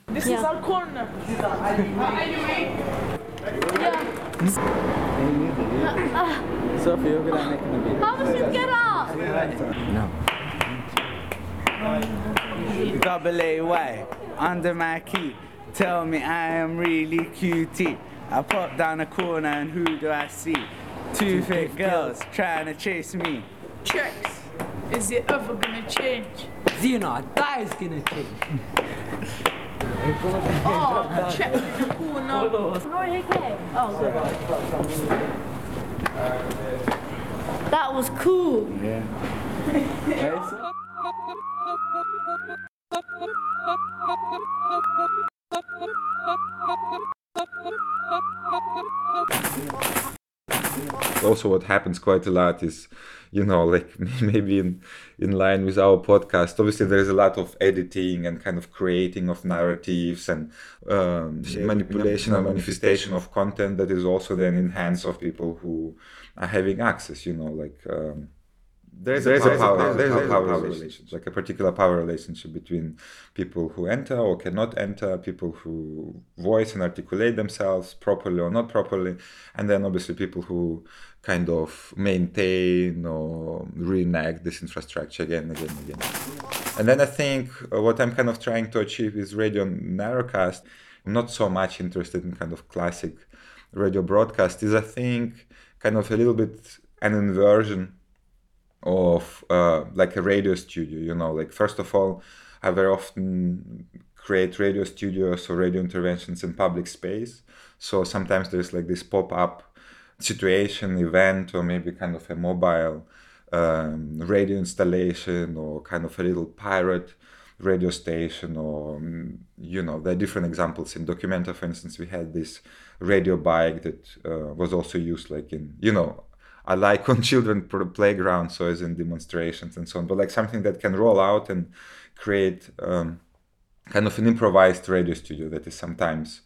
This is our corner.
Sophie, you're gonna make a video.
How much you get up?
Double A-Y, under my key. Tell me I am really cutie. I pop down a corner and who do I see? Two fake girls trying to chase me.
Checks. Is it ever gonna change?
Zena, that is gonna change.
Oh, check the corner.
Oh, good. That was cool.
also what happens quite a lot is you know like maybe in in line with our podcast obviously there's a lot of editing and kind of creating of narratives and um, manipulation and manifestation of content that is also then in hands of people who are having access you know like um, there's, there's a power, there's a power, relationship, like a particular power relationship between people who enter or cannot enter, people who voice and articulate themselves properly or not properly, and then obviously people who kind of maintain or reenact this infrastructure again and again and again. And then I think uh, what I'm kind of trying to achieve is radio narrowcast. I'm not so much interested in kind of classic radio broadcast. Is I think kind of a little bit an inversion of uh, like a radio studio you know like first of all i very often create radio studios or radio interventions in public space. So sometimes there's like this pop-up situation event or maybe kind of a mobile um, radio installation or kind of a little pirate radio station or um, you know there are different examples. In documenta for instance we had this radio bike that uh, was also used like in you know I like on children playground, so as in demonstrations and so on, but like something that can roll out and create um, kind of an improvised radio studio that is sometimes,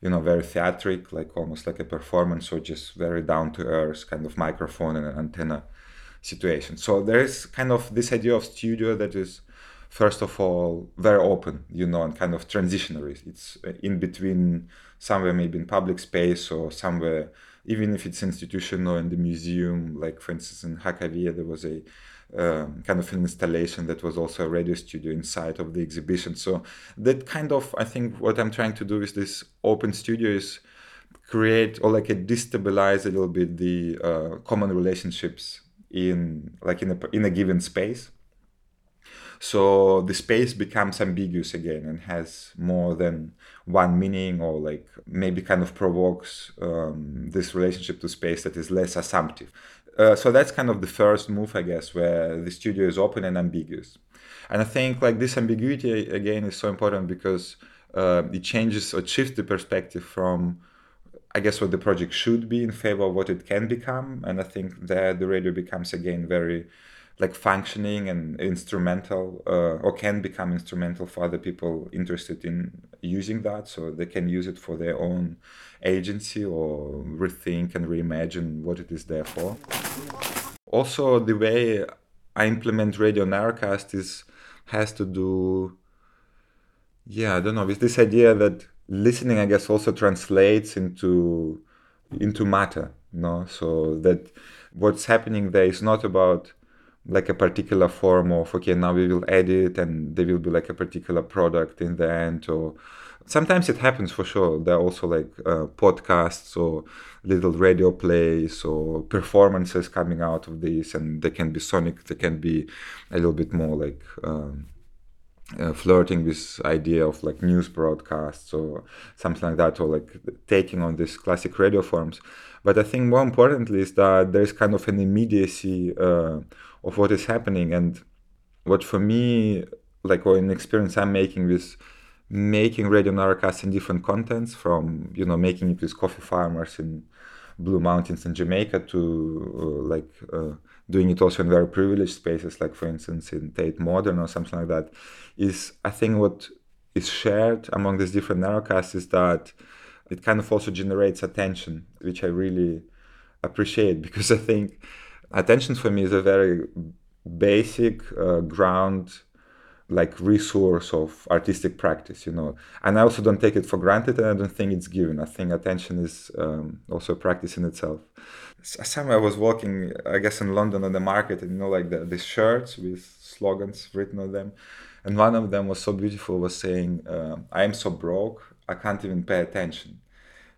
you know, very theatric, like almost like a performance, or just very down to earth kind of microphone and antenna situation. So there is kind of this idea of studio that is first of all very open you know and kind of transitionary it's in between somewhere maybe in public space or somewhere even if it's institutional in the museum like for instance in Hakavia there was a um, kind of an installation that was also a radio studio inside of the exhibition. So that kind of i think what i'm trying to do with this open studio is create or like a destabilize a little bit the uh, common relationships in like in a in a given space. So the space becomes ambiguous again and has more than one meaning or like maybe kind of provokes um, this relationship to space that is less assumptive uh, so that's kind of the first move i guess where the studio is open and ambiguous and i think like this ambiguity again is so important because uh, it changes or shifts the perspective from I guess what the project should be in favor of what it can become. And I think there the radio becomes again very like functioning and instrumental uh, or can become instrumental for other people interested in using that. So they can use it for their own agency or rethink and reimagine what it is there for. Also the way i implement radio narrowcast is has to do yeah i don't know with this idea that listening i guess also translates into into matter you know so that what's happening there is not about like a particular form of okay now we will edit and there will be like a particular product in the end or sometimes it happens for sure. There are also like uh, podcasts or little radio plays or performances coming out of this and they can be sonic they can be a little bit more like um, uh, flirting with idea of like news broadcasts or something like that or like taking on these classic radio forms. But i think more importantly is that there's kind of an immediacy uh, of what is happening. And what for me like or an experience i'm making with making radio narrowcast in different contents from you know making it with coffee farmers in blue mountains in jamaica to uh, like uh, doing it also in very privileged spaces like for instance in tate modern or something like that is i think what is shared among these different narrowcasts is that it kind of also generates attention which i really appreciate. Because i think attention for me is a very basic uh, ground like resource of artistic practice you know. And i also don't take it for granted and i don't think it's given. I think attention is um, also a practice in itself. Somewhere i was walking i guess in london on the market and you know like the, the shirts with slogans written on them. And one of them was so beautiful was saying uh, i am so broke i can't even pay attention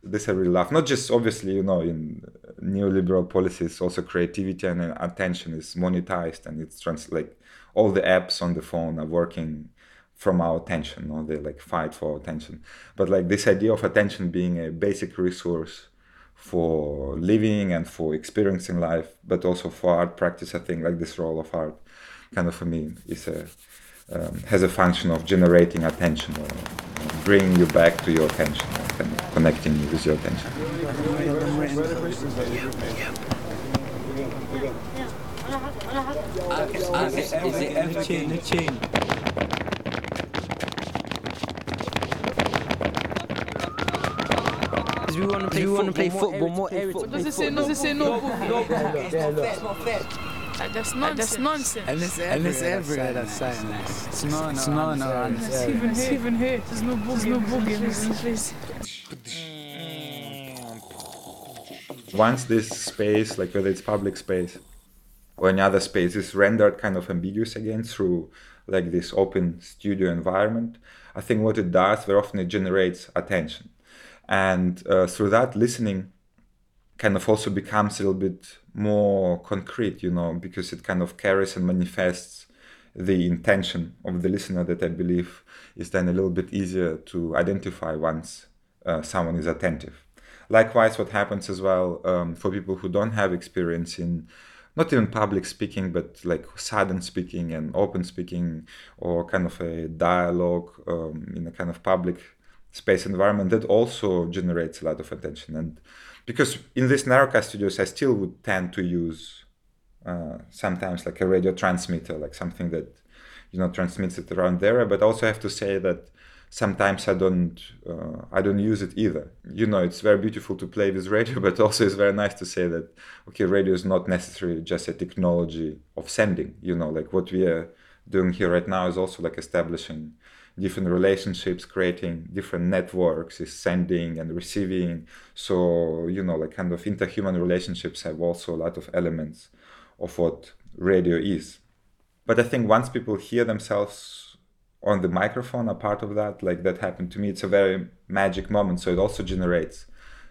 this I really love. Not just obviously, you know, in neoliberal policies, also creativity and attention is monetized, and it's trans like all the apps on the phone are working from our attention, or they like fight for attention. But like this idea of attention being a basic resource for living and for experiencing life, but also for art practice, I think like this role of art, kind of for me, is a um, has a function of generating attention or bringing you back to your attention connecting you with your attention.
Is it F chain, the chain? We want to play, we want to play football more areas.
Does it say no? Does it say no?
That's not fair.
Like, that's nonsense. That's nonsense.
And it's everywhere, and it's everywhere that's saying that. It's no, no, it's no, no.
It's even here. even here. There's no boogie. There's no boogie in this place.
Once this space, like whether it's public space or any other space, is rendered kind of ambiguous again through like this open studio environment, I think what it does very often it generates attention, and uh, through that listening kind of also becomes a little bit more concrete, you know, because it kind of carries and manifests the intention of the listener that I believe is then a little bit easier to identify once uh, someone is attentive. Likewise, what happens as well um, for people who don't have experience in not even public speaking, but like sudden speaking and open speaking, or kind of a dialogue um, in a kind of public space environment, that also generates a lot of attention. And because in these narrowcast studios, I still would tend to use uh, sometimes like a radio transmitter, like something that you know transmits it around there. But also I have to say that sometimes I don't uh, I don't use it either. You know, it's very beautiful to play with radio, but also it's very nice to say that okay, radio is not necessarily just a technology of sending. You know, like what we are doing here right now is also like establishing different relationships, creating different networks, is sending and receiving. So, you know, like kind of interhuman relationships have also a lot of elements of what radio is. But I think once people hear themselves on the microphone, a part of that, like that happened to me, it's a very magic moment. So it also generates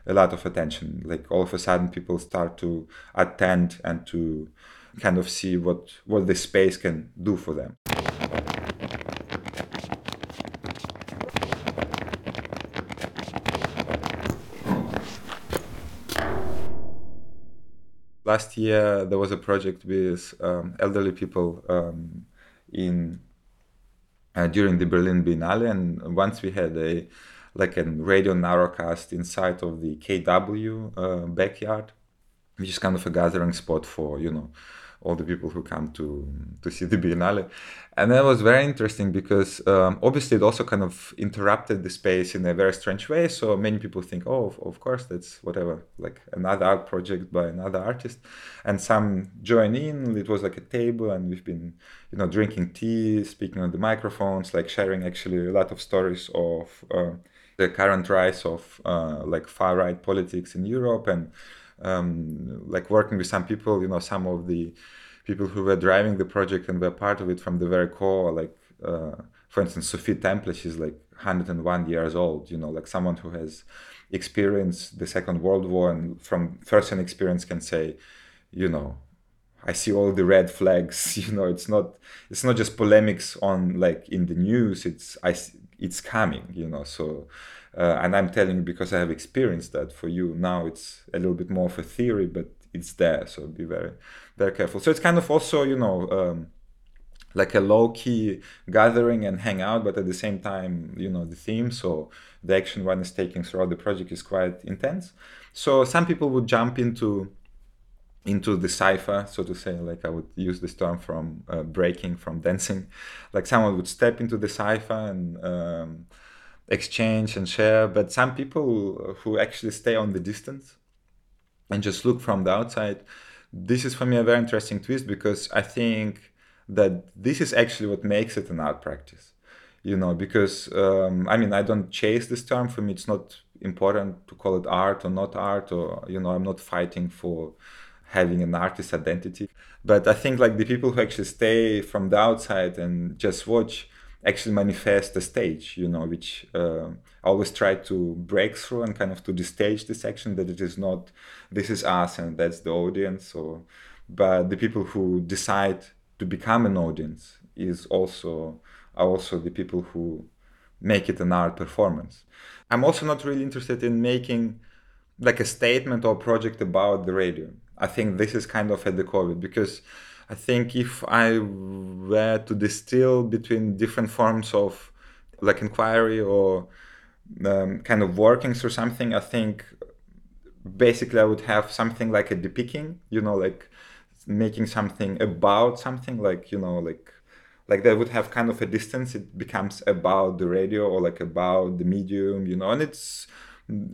a lot of attention. Like all of a sudden, people start to attend and to kind of see what what the space can do for them. Last year, there was a project with um, elderly people um, in uh, during the Berlin Biennale, and once we had a like a radio narrowcast inside of the KW uh, backyard, which is kind of a gathering spot for you know all the people who come to to see the Biennale, and that was very interesting because um, obviously it also kind of interrupted the space in a very strange way. So many people think, oh, of, of course that's whatever, like another art project by another artist, and some join in. It was like a table, and we've been you know drinking tea, speaking on the microphones, like sharing actually a lot of stories of. Uh, the current rise of uh, like far right politics in Europe and um, like working with some people, you know, some of the people who were driving the project and were part of it from the very core, like uh, for instance, Sophie Temple, she's like 101 years old, you know, like someone who has experienced the Second World War and from first-hand experience can say, you know, I see all the red flags. You know, it's not it's not just polemics on like in the news. It's I it's coming. You know, so uh, and I'm telling you because I have experienced that. For you now, it's a little bit more of a theory, but it's there. So be very, very careful. So it's kind of also, you know, um, like a low key gathering and hang out, but at the same time, you know, the theme. So the action one is taking throughout the project is quite intense. So some people would jump into into the cipher, so to say, like I would use this term from uh, breaking, from dancing. Like someone would step into the cipher and um, exchange and share. But some people who actually stay on the distance and just look from the outside, this is for me a very interesting twist because I think that this is actually what makes it an art practice. You know, because um, I mean, I don't chase this term. For me, it's not important to call it art or not art, or you know, I'm not fighting for having an artist identity. But I think like the people who actually stay from the outside and just watch actually manifest the stage, you know, which uh, always try to break through and kind of to stage this action that it is not this is us and that's the audience or but the people who decide to become an audience is also are also the people who make it an art performance. I'm also not really interested in making like a statement or project about the radio. I think this is kind of at the core because I think if I were to distill between different forms of like inquiry or um, kind of workings or something, I think basically I would have something like a depicking, you know, like making something about something, like you know, like like that would have kind of a distance. It becomes about the radio or like about the medium, you know, and it's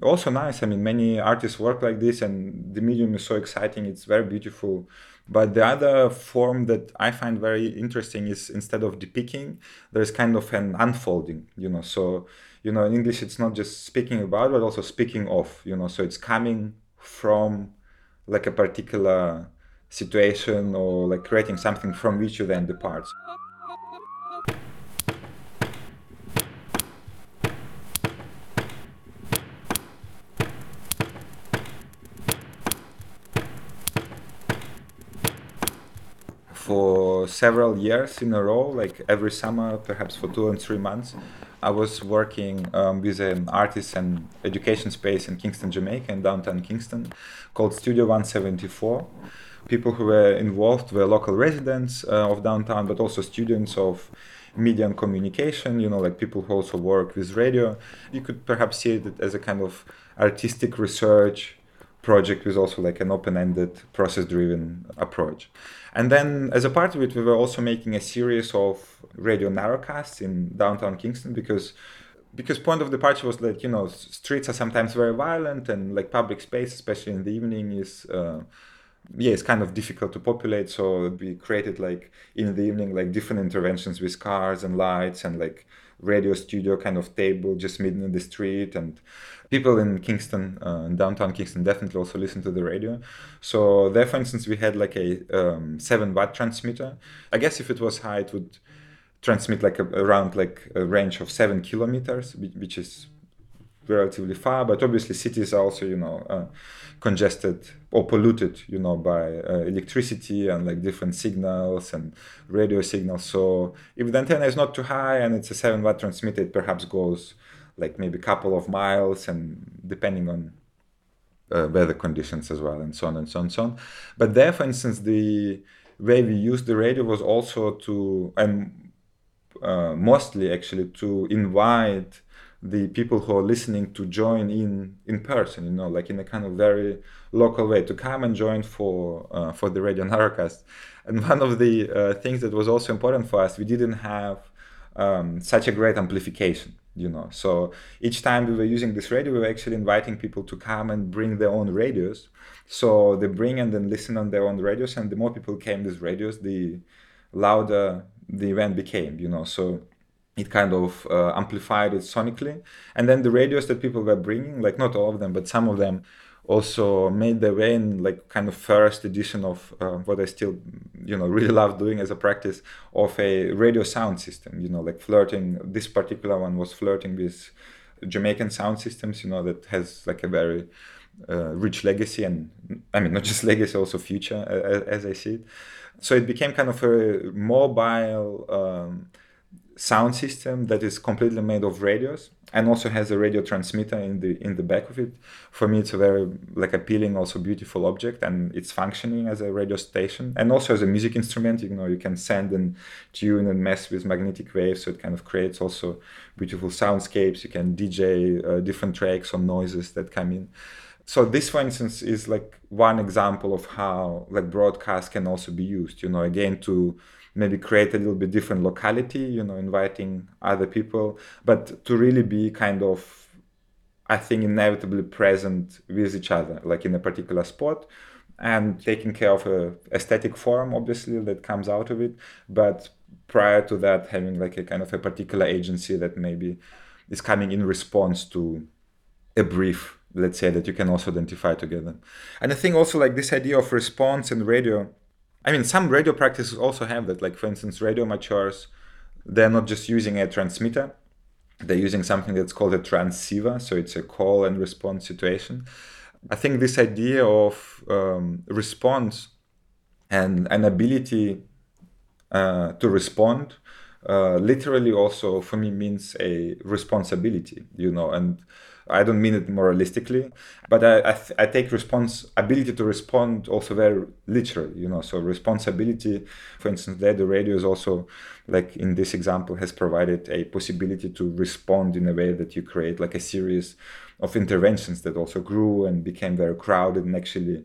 also nice. I mean, many artists work like this, and the medium is so exciting. It's very beautiful but the other form that I find very interesting is instead of depicting, there's kind of an unfolding, you know. So, you know, in English, it's not just speaking about, but also speaking of, you know. So it's coming from like a particular situation or like creating something from which you then depart. for several years in a row, like every summer, perhaps for two and three months, I was working um, with an artist and education space in Kingston, Jamaica, in downtown Kingston, called Studio 174. People who were involved were local residents uh, of downtown, but also students of media and communication, you know, like people who also work with radio. You could perhaps see it as a kind of artistic research project with also like an open-ended process-driven approach and then as a part of it we were also making a series of radio narrowcasts in downtown kingston because because point of departure was that you know streets are sometimes very violent and like public space especially in the evening is uh, yeah, it's kind of difficult to populate. So we created like in the evening, like different interventions with cars and lights and like radio studio kind of table just meeting in the street and people in kingston uh, in downtown kingston definitely also listen to the radio. So there for instance we had like a um, 7 watt transmitter. I guess if it was high it would transmit like a, around like a range of 7 kilometers which is relatively far but obviously cities are also you know uh, congested or polluted you know by uh, electricity and like different signals and radio signals. So if the antenna is not too high and it's a 7 watt transmitter it perhaps goes like maybe a couple of miles and depending on uh, weather conditions as well and so on and so on and so on. But there for instance the way we used the radio was also to and uh, mostly actually to invite the people who are listening to join in in person you know like in a kind of very local way to come and join for uh, for the radio narrowcast. And one of the uh, things that was also important for us we didn't have um, such a great amplification you know. So each time we were using this radio we were actually inviting people to come and bring their own radios. So they bring and then listen on their own radios and the more people came with radios the louder the event became you know. So it kind of uh, amplified it sonically. And then the radios that people were bringing, like not all of them, but some of them also made their way in like kind of first edition of uh, what I still, you know, really love doing as a practice of a radio sound system, you know, like flirting. This particular one was flirting with Jamaican sound systems, you know, that has like a very uh, rich legacy and I mean, not just legacy, also future as, as I see it. So it became kind of a mobile, um, sound system that is completely made of radios and also has a radio transmitter in the in the back of it. For me it's a very like appealing also beautiful object and it's functioning as a radio station and also as a music instrument. You know you can send and tune and mess with magnetic waves so it kind of creates also beautiful soundscapes. You can dj uh, different tracks or noises that come in. So this for instance is like one example of how like broadcast can also be used you know again to maybe create a little bit different locality you know inviting other people but to really be kind of i think inevitably present with each other like in a particular spot and taking care of a aesthetic form obviously that comes out of it. But prior to that having like a kind of a particular agency that maybe is coming in response to a brief let's say that you can also identify together. And i think also like this idea of response and radio I mean, some radio practices also have that. Like, for instance, radio amateurs, they're not just using a transmitter, they're using something that's called a transceiver. So it's a call and response situation. I think this idea of um, response and an ability uh, to respond uh, literally also for me means a responsibility, you know, and I don't mean it moralistically, but I, I, th- I, take responsibility to respond also very literally, you know. So responsibility, for instance, there the radio is also like in this example has provided a possibility to respond in a way that you create like a series of interventions that also grew and became very crowded and actually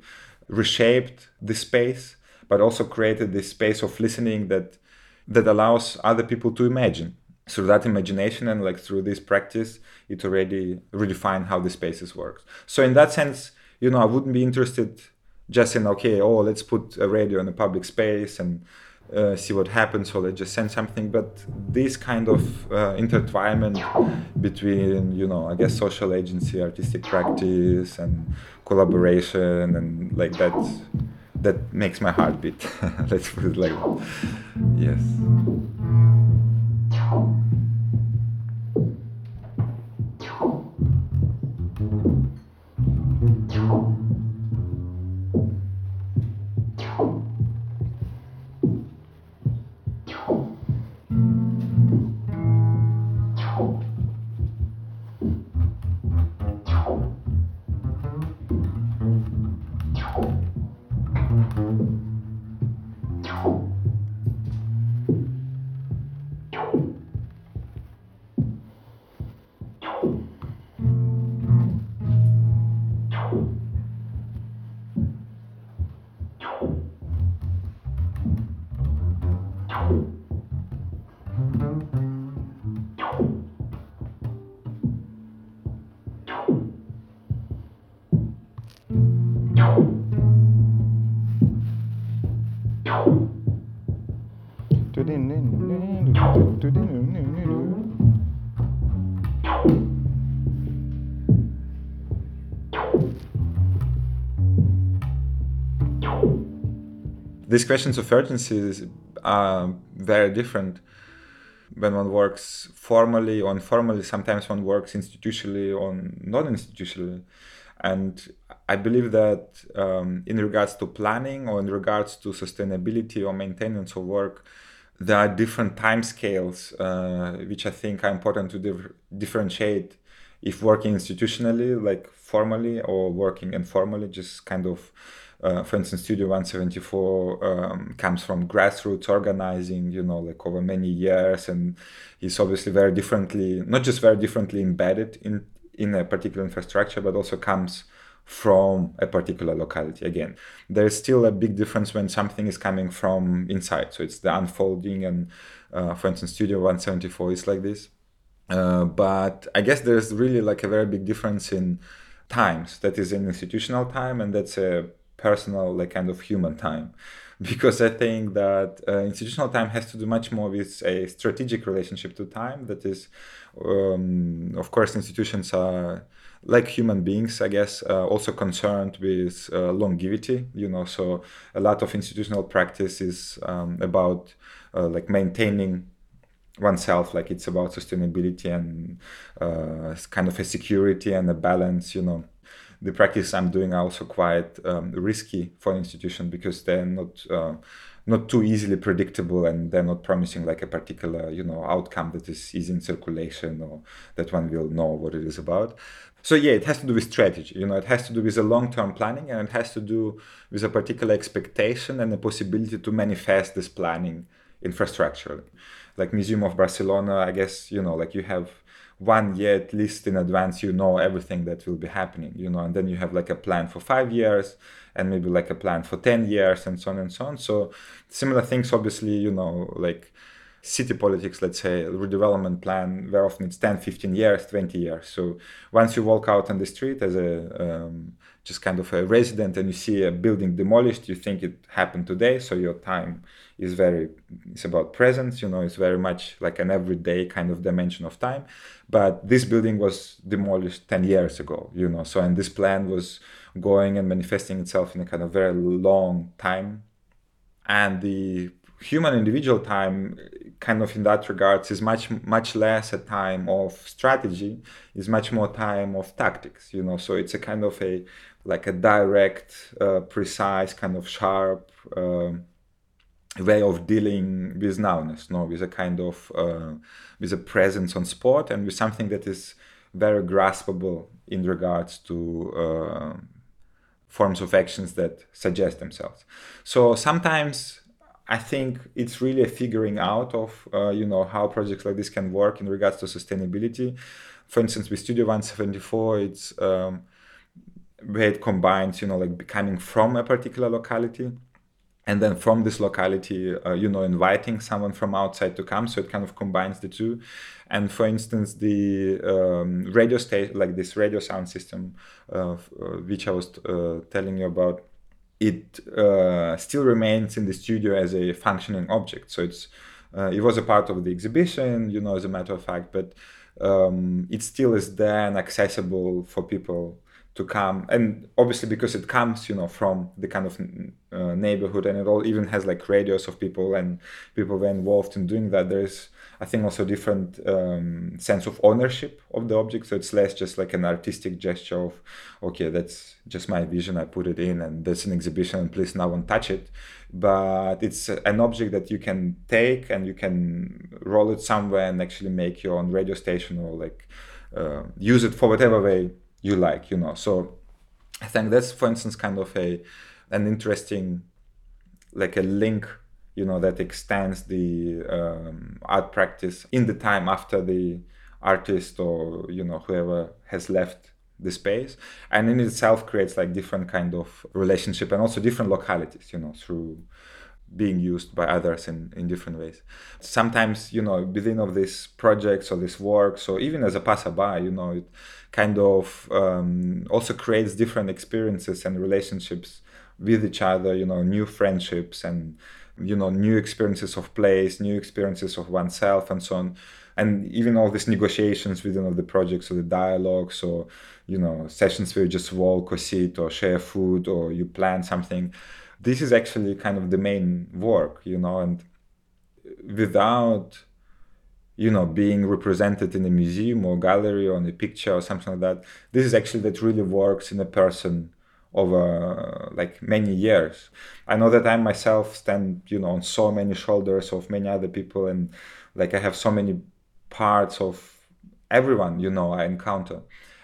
reshaped the space, but also created this space of listening that that allows other people to imagine through that imagination and like through this practice it already redefined how the spaces works. So in that sense you know i wouldn't be interested just in okay oh let's put a radio in a public space and uh, see what happens or let's just send something. But this kind of uh, intertwinement between you know i guess social agency artistic practice and collaboration and like that that makes my heart beat. Let's put it like that. Yes These questions of urgency are very different when one works formally or informally. Sometimes one works institutionally or non-institutionally, and I believe that um, in regards to planning or in regards to sustainability or maintenance of work, there are different time scales uh, which I think are important to dif- differentiate if working institutionally, like formally, or working informally, just kind of uh, for instance, Studio 174 um, comes from grassroots organizing, you know, like over many years, and he's obviously very differently, not just very differently embedded in in a particular infrastructure, but also comes from a particular locality. Again, there's still a big difference when something is coming from inside. So it's the unfolding, and uh, for instance, Studio 174 is like this. Uh, but I guess there's really like a very big difference in times. That is an institutional time, and that's a personal, like kind of human time. Because I think that uh, institutional time has to do much more with a strategic relationship to time. That is, um, of course, institutions are like human beings, I guess, uh, also concerned with uh, longevity. You know, so a lot of institutional practice is um, about uh, like maintaining oneself like it's about sustainability and uh, kind of a security and a balance you know the practice I'm doing are also quite um, risky for an institution because they're not uh, not too easily predictable and they're not promising like a particular you know outcome that is easy in circulation or that one will know what it is about. So yeah, it has to do with strategy. You know, it has to do with a long-term planning and it has to do with a particular expectation and the possibility to manifest this planning infrastructurally. Like Museum of Barcelona, I guess you know, like you have one year at least in advance you know everything that will be happening you know and then you have like a plan for five years and maybe like a plan for 10 years and so on and so on. So similar things obviously you know like city politics let's say redevelopment plan very often it's 10 15 years 20 years. So once you walk out on the street as a um, just kind of a resident and you see a building demolished you think it happened today so your time is very it's about presence you know it's very much like an everyday kind of dimension of time. But this building was demolished 10 years ago you know so and this plan was going and manifesting itself in a kind of very long time. And the human individual time kind of in that regards is much much less a time of strategy is much more time of tactics you know so it's a kind of a like a direct uh, precise kind of sharp uh, way of dealing with nowness, no, with a kind of uh, with a presence on spot and with something that is very graspable in regards to uh, forms of actions that suggest themselves. So sometimes I think it's really a figuring out of uh, you know how projects like this can work in regards to sustainability. For instance, with Studio 174, it's um, where it combines you know like coming from a particular locality and then from this locality uh, you know inviting someone from outside to come. So it kind of combines the two. And for instance the um, radio station like this radio sound system uh, uh, which i was uh, telling you about it uh, still remains in the studio as a functioning object. So it's uh, it was a part of the exhibition you know as a matter of fact but um, it still is there and accessible for people to come and obviously because it comes you know from the kind of uh, neighborhood and it all even has like radios of people and people were involved in doing that there's i think also different um, sense of ownership of the object. So it's less just like an artistic gesture of okay that's just my vision i put it in and there's an exhibition and please no one touch it. But it's an object that you can take and you can roll it somewhere and actually make your own radio station or like uh, use it for whatever way you like you know so i think that's for instance kind of a an interesting like a link you know that extends the um, art practice in the time after the artist or you know whoever has left the space and in itself creates like different kind of relationship and also different localities you know through being used by others in, in different ways. Sometimes, you know, within of these projects or this work, so even as a passerby, you know, it kind of um, also creates different experiences and relationships with each other, you know, new friendships and you know new experiences of place new experiences of oneself and so on. And even all these negotiations within all the projects or the dialogues or you know sessions where you just walk or sit or share food or you plan something. This is actually kind of the main work you know and without you know being represented in a museum or gallery or in a picture or something like that. This is actually that really works in a person over like many years. I know that i myself stand you know on so many shoulders of many other people and like i have so many parts of everyone you know i encounter.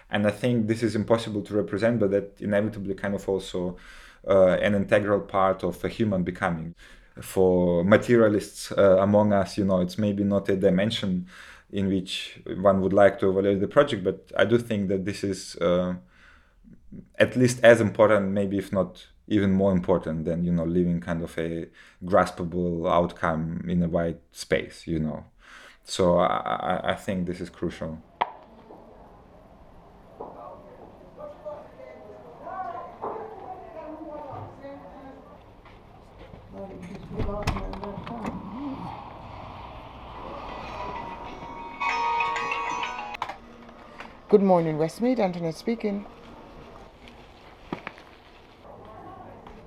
And i think this is impossible to represent but that inevitably kind of also uh, an integral part of a human becoming for materialists uh, among us, you know, it's maybe not a dimension in which one would like to evaluate the project, but I do think that this is uh, at least as important, maybe if not even more important than you know living kind of a graspable outcome in a wide space, you know. So I, I think this is crucial.
Good morning, Westmead. Antoinette speaking.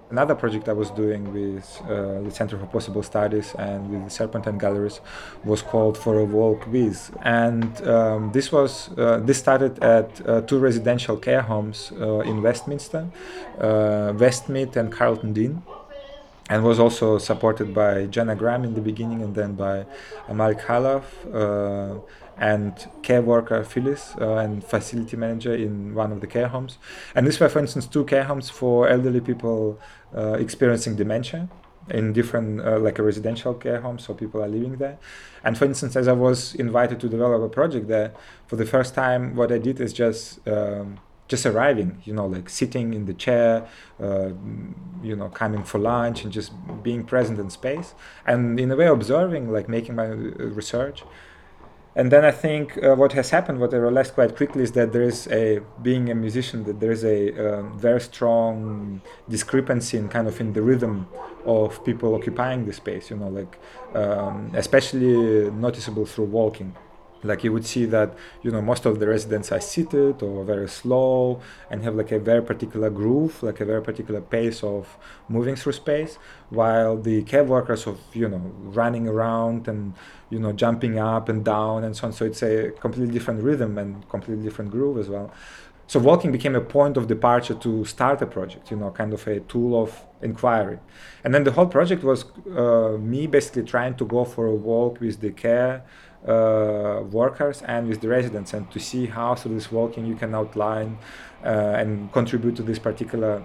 Another project I was doing with uh, the Center for Possible Studies and with the Serpentine Galleries was called For a Walk With, and um, this was uh, this started at uh, two residential care homes uh, in Westminster, uh, Westmead and Carlton Dene and was also supported by Janna Graham in the beginning and then by Amal Khalaf uh, and care worker Phyllis uh, and facility manager in one of the care homes. And these were, for instance, two care homes for elderly people uh, experiencing dementia in different, uh, like a residential care home, so people are living there. And for instance, as I was invited to develop a project there, for the first time, what I did is just um, just arriving, you know, like sitting in the chair, uh, you know, coming for lunch and just being present in space, and in a way observing, like making my uh, research. And then I think uh, what has happened, what I realized quite quickly, is that there is a being a musician, that there is a um, very strong discrepancy in kind of in the rhythm of people occupying the space. You know, like um, especially noticeable through walking like you would see that you know most of the residents are seated or very slow and have like a very particular groove like a very particular pace of moving through space while the care workers of you know running around and you know jumping up and down and so on. So it's a completely different rhythm and completely different groove as well. So walking became a point of departure to start a project you know kind of a tool of inquiry. And then the whole project was uh, me basically trying to go for a walk with the care uh, workers and with the residents and to see how through this walking you can outline uh, and contribute to this particular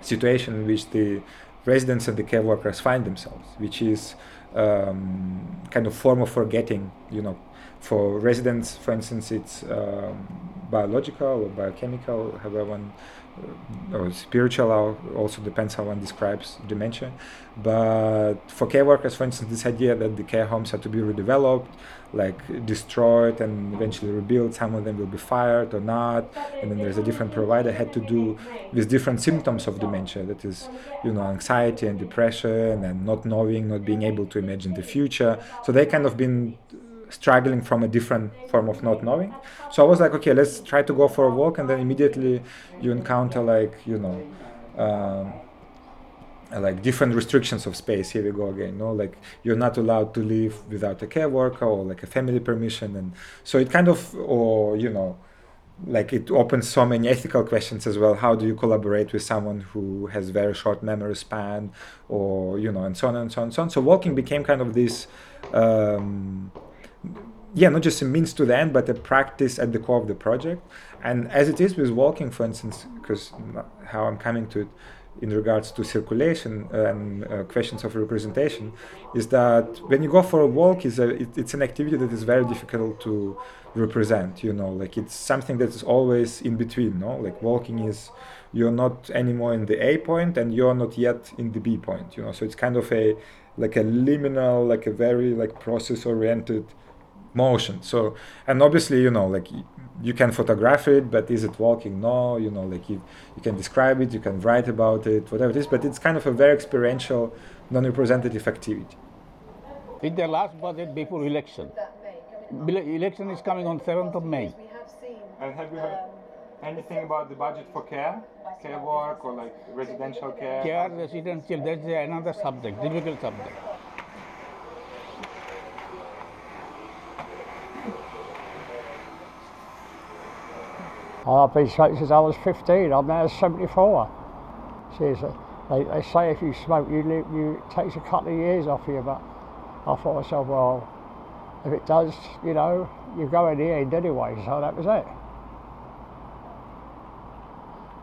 situation in which the residents and the care workers find themselves which is um, kind of form of forgetting you know. For residents for instance it's um, biological or biochemical however one uh, or spiritual also depends how one describes dementia. But for care workers for instance this idea that the care homes have to be redeveloped like destroyed and eventually rebuilt some of them will be fired or not and then there's a different provider had to do with different symptoms of dementia that is you know anxiety and depression and not knowing not being able to imagine the future so they kind of been struggling from a different form of not knowing. So I was like, okay, let's try to go for a walk, and then immediately you encounter like you know. Um, like different restrictions of space. Here we go again no? Like you're not allowed to leave without a care worker or like a family permission and so it kind of or you know like it opens so many ethical questions as well. How do you collaborate with someone who has very short memory span or you know and so on and so on and so on. So walking became kind of this um, yeah, not just a means to the end, but a practice at the core of the project. And as it is with walking, for instance, because how I'm coming to it in regards to circulation and uh, questions of representation, is that when you go for a walk, is a, it, it's an activity that is very difficult to represent. You know, like it's something that is always in between. No, like walking is you're not anymore in the A point and you're not yet in the B point. You know, so it's kind of a like a liminal, like a very like process oriented motion so and obviously you know like you can photograph it, but is it walking? No, you know, like you, you can describe it, you can write about it, whatever it is, but it's kind of a very experiential, non-representative activity.
In the last budget before election, election is coming on 7th of May.
And have you heard anything about the budget for care, care work, or like residential care?
Care residential, that's another subject, difficult subject.
I've been smoking since I was 15. I'm now 74. Seriously. Uh, they, they say if you smoke, you, live, you it takes a couple of years off you, but I thought to myself, well, if it does, you know, you go in the end anyway, so that was it.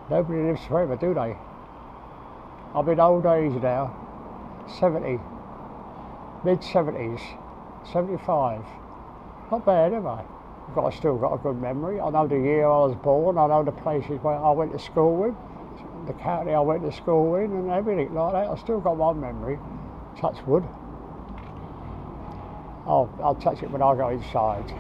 Nobody lives forever, do they? I'm in old age now, 70, mid 70s, 75. Not bad, am I? I've got, still got a good memory. I know the year I was born, I know the places where I went to school with, the county I went to school in, and everything like that. I've still got my memory. Touch wood. I'll, I'll touch it when I go inside.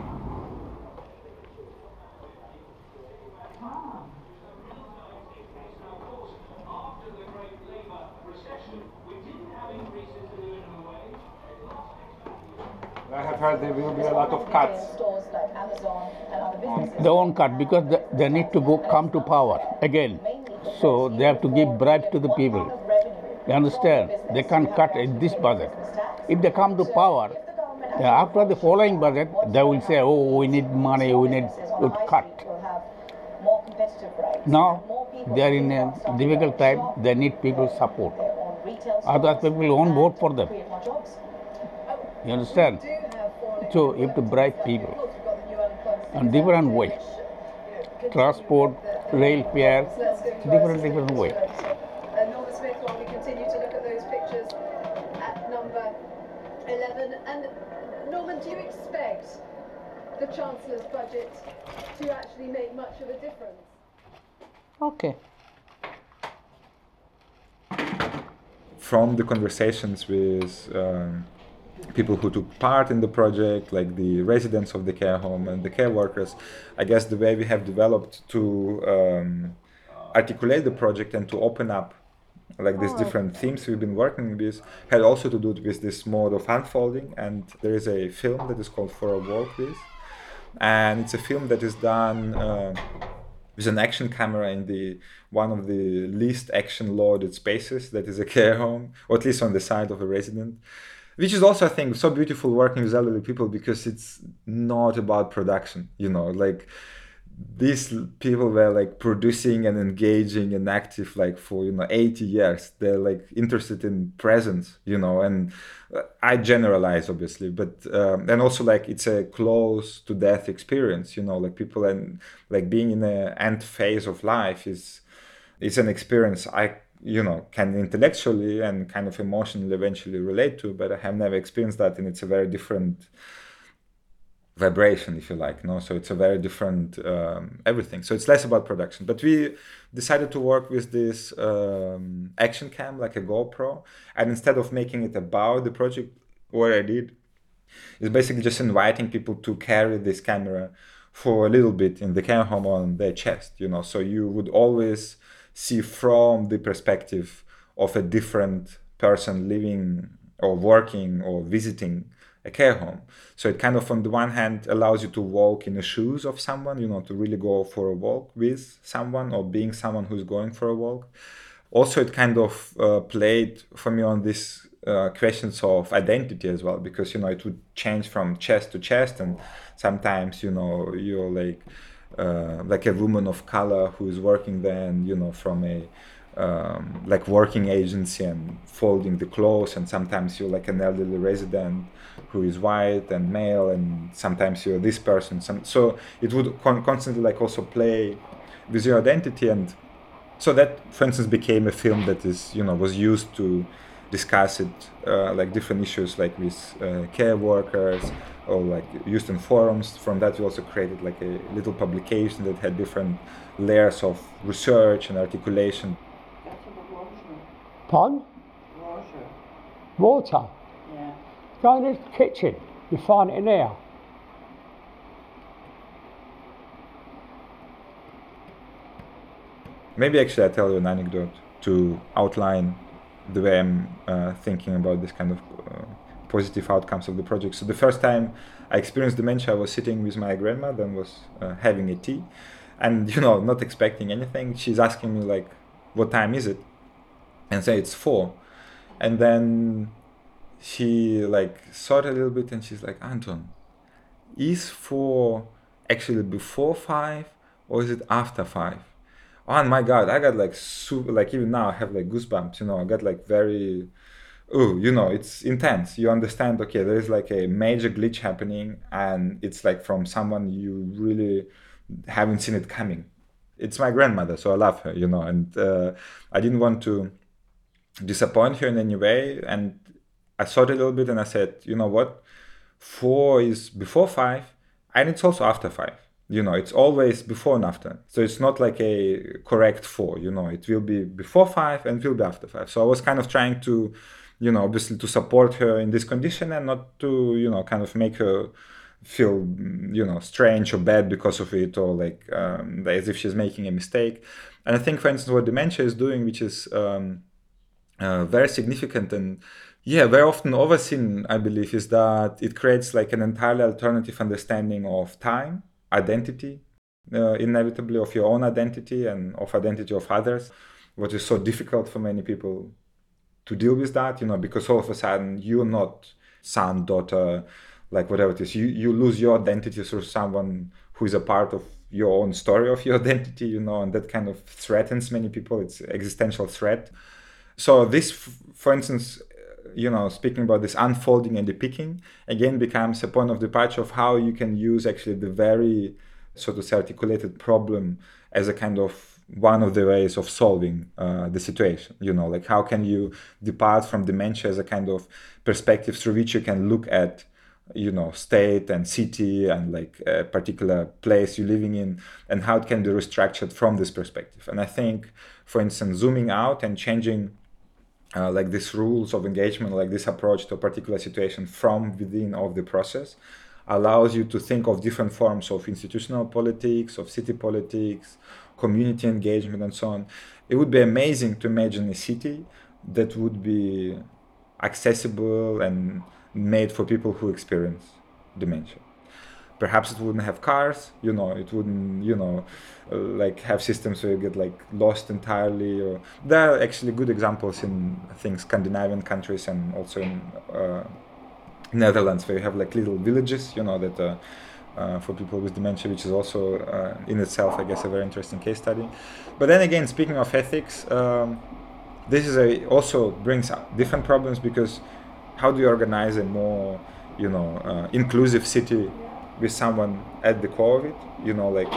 I have heard there will be a lot of cuts.
They won't cut because they, they need to go come to power again. So they have to give bribe to the people. You understand? They can't cut in this budget. If they come to power, after the following budget, they will say, oh, we need money, we need to cut. Now, they are in a difficult time, they need people's support. Otherwise, people won't vote for them. You understand? So you have to bribe people on different way. Transport, rail fare, different different way.
Norman Smith, while we continue to look at those pictures at number 11. And Norman, do you expect the Chancellor's budget to actually make much of a difference?
Okay.
From the conversations with um, people who took part in the project, like the residents of the care home and the care workers, I guess the way we have developed to um, articulate the project and to open up like these different themes we've been working with had also to do with this mode of unfolding. And there is a film that is called for a walk with. And it's a film that is done uh, with an action camera in the one of the least action loaded spaces that is a care home or at least on the side of a resident which is also i think so beautiful working with elderly people because it's not about production you know like these people were like producing and engaging and active like for you know 80 years. They're like interested in presence you know and uh, i generalize obviously but um, and also like it's a close to death experience you know like people and like being in the end phase of life is it's an experience i you know can intellectually and kind of emotionally eventually relate to but i have never experienced that and it's a very different vibration if you like no? So it's a very different um, everything. So it's less about production. But we decided to work with this um, action cam like a gopro and instead of making it about the project what i did is basically just inviting people to carry this camera for a little bit in the home on their chest you know? So you would always see from the perspective of a different person living or working or visiting a care home. So it kind of, on the one hand, allows you to walk in the shoes of someone, you know, to really go for a walk with someone or being someone who's going for a walk. Also, it kind of uh, played for me on this uh, questions of identity as well, because, you know, it would change from chest to chest. And sometimes, you know, you're like, uh, like a woman of color who is working then, you know, from a um, like working agency and folding the clothes. And sometimes you're like an elderly resident who is white and male and sometimes you're this person. Some, so it would con- constantly like also play with your identity. And so that for instance became a film that is you know was used to discuss it uh, like different issues like with uh, care workers or like used in forums. From that, we also created like a little publication that had different layers of research and articulation.
Pond? Water. Water?
Yeah.
Go in the kitchen, you find it in there.
Maybe actually I tell you an anecdote to outline the way I'm uh, thinking about this kind of uh, positive outcomes of the project. So the first time I experienced dementia, I was sitting with my grandmother and was uh, having a tea, and you know, not expecting anything. She's asking me like, "What time is it?" and say it's four, and then she like thought a little bit and she's like, "Anton, is four actually before five or is it after five?" Oh my god, I got like super like even now I have like goosebumps. You know, I got like very oh, you know, it's intense. You understand, okay, there is like a major glitch happening, and it's like from someone you really haven't seen it coming. It's my grandmother, so I love her, you know, and uh, I didn't want to disappoint her in any way. And I thought a little bit and I said, you know what? Four is before five, and it's also after five. You know, it's always before and after. So it's not like a correct four, you know, it will be before five and will be after five. So I was kind of trying to you know obviously to support her in this condition and not to you know kind of make her feel you know strange or bad because of it or like um, as if she's making a mistake. And i think for instance what dementia is doing which is um, uh, very significant and yeah very often overseen i believe is that it creates like an entirely alternative understanding of time identity uh, inevitably of your own identity and of identity of others what is so difficult for many people to deal with that, you know, because all of a sudden you're not son, daughter, like whatever it is. You you lose your identity through someone who is a part of your own story of your identity, you know, and that kind of threatens many people. It's existential threat. So this, for instance, uh, you know, speaking about this unfolding and the picking, again becomes a point of departure of how you can use actually the very, so to say, articulated problem as a kind of one of the ways of solving uh, the situation you know like how can you depart from dementia as a kind of perspective through which you can look at you know state and city and like a particular place you're living in and how it can be restructured from this perspective. And i think for instance zooming out and changing uh, like these rules of engagement like this approach to a particular situation from within of the process allows you to think of different forms of institutional politics of city politics community engagement and so on. It would be amazing to imagine a city that would be accessible and made for people who experience dementia. Perhaps it wouldn't have cars, you know, it wouldn't, you know, uh, like have systems where you get like lost entirely. Or there are actually good examples in I think Scandinavian countries and also in uh, Netherlands where you have like little villages, you know, that uh, uh, for people with dementia, which is also uh, in itself, I guess, a very interesting case study. But then again, speaking of ethics, um, this is a also brings up different problems because how do you organize a more, you know, uh, inclusive city with someone at the core of it? You know, like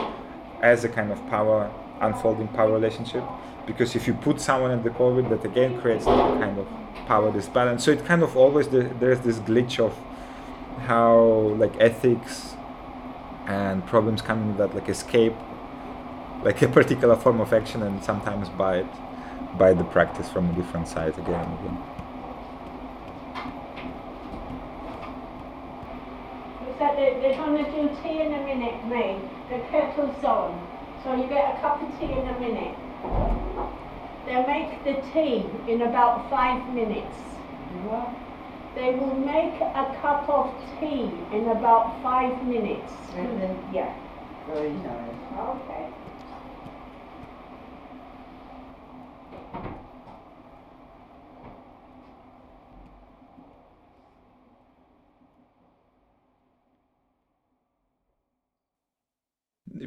as a kind of power unfolding power relationship. Because if you put someone at the core of it, that again creates a kind of power disbalance. So it kind of always there's this glitch of how like ethics and problems coming that like escape like a particular form of action and sometimes by it by the practice from a different side again and again.
So they're going to do tea in a minute, me. The kettle's on. So you get a cup of tea in a minute. They'll make the tea in about five minutes. They will make a cup of tea in about five minutes. Mm-hmm. Yeah. Very nice. Okay.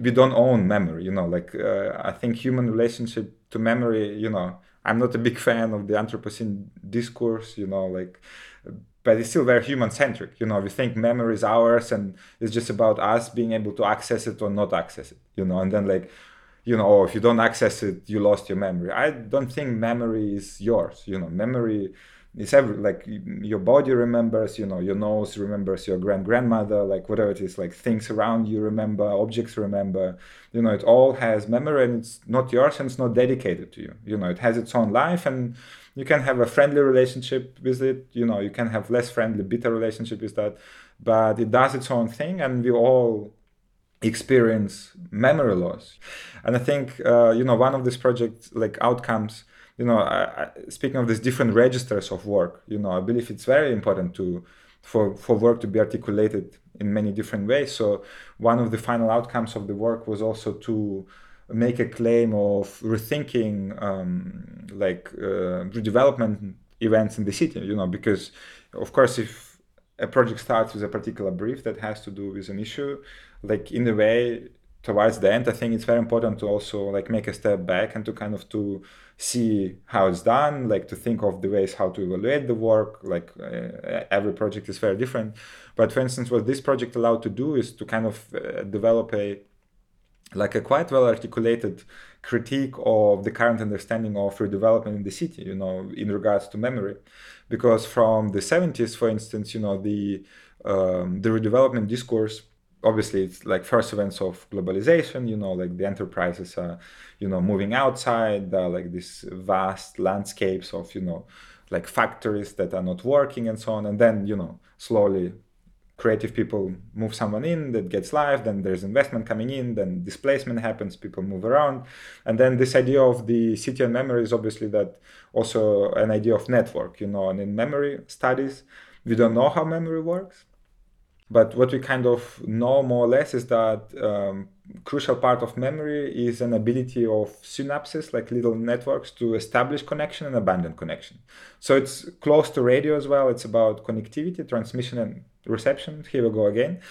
we don't own memory you know like uh, i think human relationship to memory you know i'm not a big fan of the anthropocene discourse you know like but it's still very human centric you know we think memory is ours and it's just about us being able to access it or not access it you know and then like you know oh, if you don't access it you lost your memory. I don't think memory is yours you know. Memory it's every like your body remembers you know your nose remembers your grand grandmother like whatever it is like things around you remember objects remember you know it all has memory and it's not yours and it's not dedicated to you you know it has its own life and you can have a friendly relationship with it you know you can have less friendly bitter relationship with that but it does its own thing and we all experience memory loss. And I think uh, you know one of these project like outcomes. You know, I, I, speaking of these different registers of work, you know, I believe it's very important to for for work to be articulated in many different ways. So one of the final outcomes of the work was also to make a claim of rethinking um, like uh, redevelopment events in the city. You know, because of course if a project starts with a particular brief that has to do with an issue, like in a way towards the end, I think it's very important to also like make a step back and to kind of to see how it's done, like to think of the ways how to evaluate the work. Like uh, every project is very different. But for instance, what this project allowed to do is to kind of uh, develop a like a quite well articulated critique of the current understanding of redevelopment in the city, you know, in regards to memory, because from the 70s, for instance, you know, the um, the redevelopment discourse obviously it's like first events of globalization you know like the enterprises are you know moving outside are like these vast landscapes of you know like factories that are not working and so on. And then you know slowly creative people move someone in that gets live then there's investment coming in then displacement happens people move around. And then this idea of the city and memory is obviously that also an idea of network you know and in memory studies we don't know how memory works but what we kind of know more or less is that um, crucial part of memory is an ability of synapses, like little networks, to establish connection and abandon connection. So it's close to radio as well. It's about connectivity, transmission, and reception. Here we go again.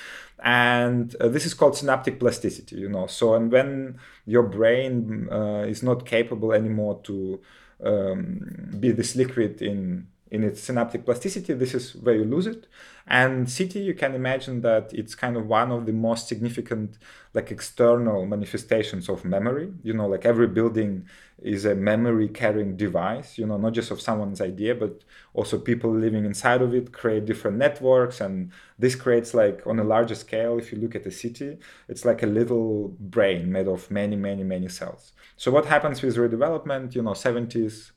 And uh, this is called synaptic plasticity, you know. So, and when your brain uh, is not capable anymore to um, be this liquid in in its synaptic plasticity, this is where you lose it. And city, you can imagine that it's kind of one of the most significant, like external manifestations of memory. You know, like every building is a memory carrying device, you know, not just of someone's idea, but also people living inside of it create different networks. And this creates, like, on a larger scale, if you look at a city, it's like a little brain made of many, many, many cells. So, what happens with redevelopment, you know, 70s,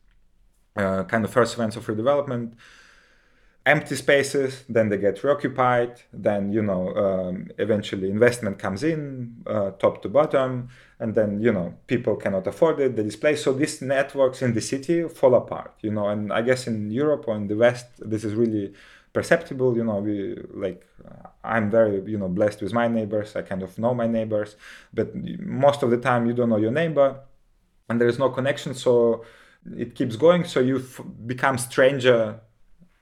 uh, kind of first events of redevelopment. Empty spaces then they get reoccupied then you know um, eventually investment comes in uh, top to bottom and then you know people cannot afford it the display so these networks in the city fall apart you know and i guess in europe or in the west this is really perceptible you know we like i'm very you know blessed with my neighbors i kind of know my neighbors but most of the time you don't know your neighbor and there is no connection. So it keeps going so you become stranger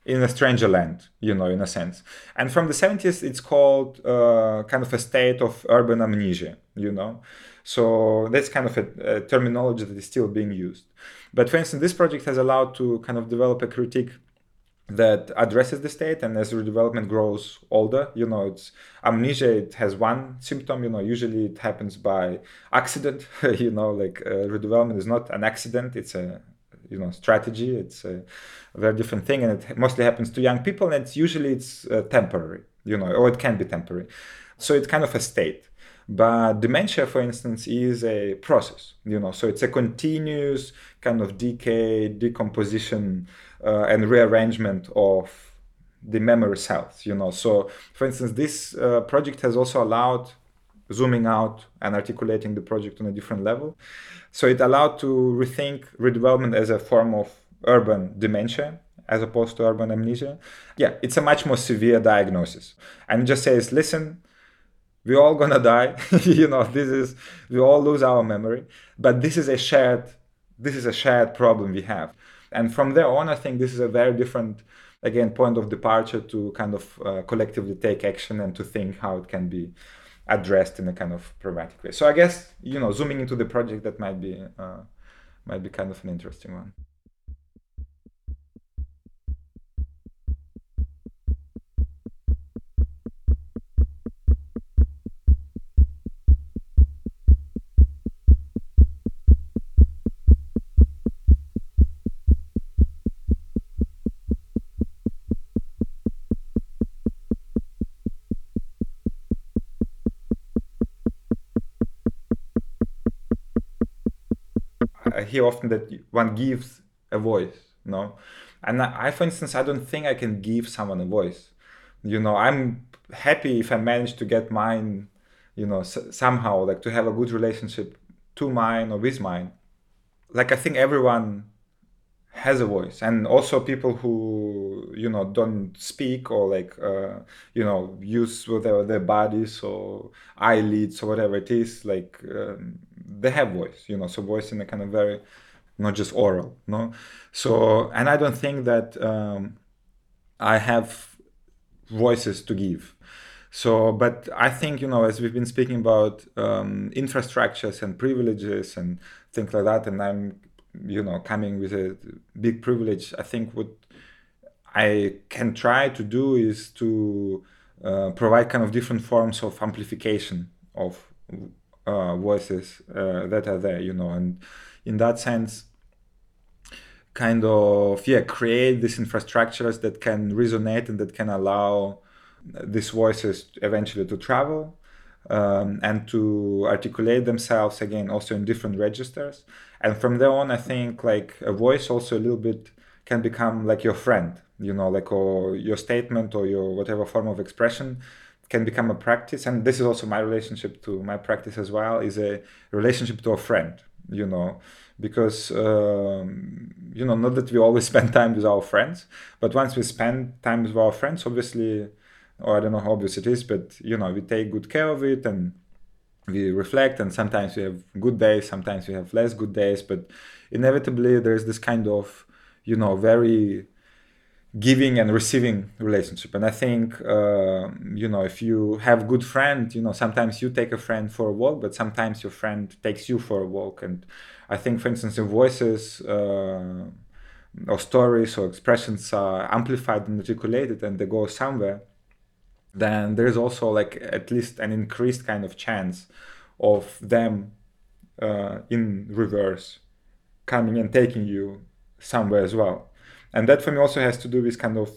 in a stranger land you know in a sense. And from the 70s it's called uh, kind of a state of urban amnesia you know? So that's kind of a, a, terminology that is still being used. But for instance this project has allowed to kind of develop a critique that addresses the state and as redevelopment grows older you know it's amnesia it has one symptom you know usually it happens by accident you know like uh, redevelopment is not an accident it's a you know strategy. It's a, very different thing and it mostly happens to young people and it's usually it's uh, temporary you know or it can be temporary. So it's kind of a state. But dementia for instance is a process you know so it's a continuous kind of decay decomposition uh, and rearrangement of the memory cells you know. So for instance this uh, project has also allowed zooming out and articulating the project on a different level so it allowed to rethink redevelopment as a form of urban dementia as opposed to urban amnesia. Yeah, it's a much more severe diagnosis. And it just says, listen, we're all gonna die. you know, this is we all lose our memory, but this is a shared this is a shared problem we have. And from there on, I think this is a very different again point of departure to kind of uh, collectively take action and to think how it can be addressed in a kind of pragmatic way. So I guess you know, zooming into the project, that might be uh, might be kind of an interesting one. I hear often that one gives a voice, no? And I, for instance, I don't think I can give someone a voice. You know, I'm happy if I manage to get mine you know s- somehow like to have a good relationship to mine or with mine like i think everyone has a voice and also people who you know don't speak or like uh, you know use whatever their bodies or eyelids or whatever it is like um, they have voice you know so voice in a kind of very not just oral no? So and i don't think that um, i have voices to give. So but i think you know as we've been speaking about um, infrastructures and privileges and things like that and i'm you know coming with a big privilege i think what i can try to do is to uh, provide kind of different forms of amplification of uh, voices uh, that are there you know and in that sense kind of yeah create these infrastructures that can resonate and that can allow these voices eventually to travel um, and to articulate themselves again also in different registers. And from there on i think like a voice also a little bit can become like your friend you know like or your statement or your whatever form of expression can become a practice and this is also my relationship to my practice as well is a relationship to a friend you know because um, you know not that we always spend time with our friends but once we spend time with our friends obviously or I don't know how obvious it is, but you know, we take good care of it and we reflect and sometimes we have good days, sometimes we have less good days, but inevitably there's this kind of, you know, very giving and receiving relationship. And i think uh, you know if you have good friend you know sometimes you take a friend for a walk but sometimes your friend takes you for a walk. And i think for instance in voices uh, or stories or expressions are amplified and articulated and they go somewhere then there's also like at least an increased kind of chance of them uh, in reverse coming and taking you somewhere as well and that for me also has to do with kind of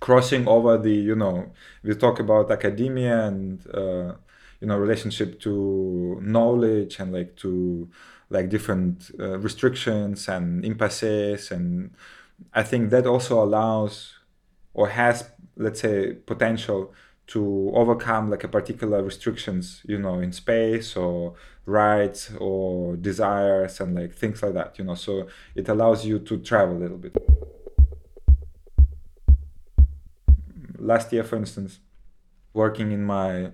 crossing over the you know we talk about academia and uh, you know relationship to knowledge and like to like different uh, restrictions and impasses. And i think that also allows or has let's say potential to overcome like a particular restrictions you know in space or rights or desires and like things like that you know? So it allows you to travel a little bit. Last year for instance working in my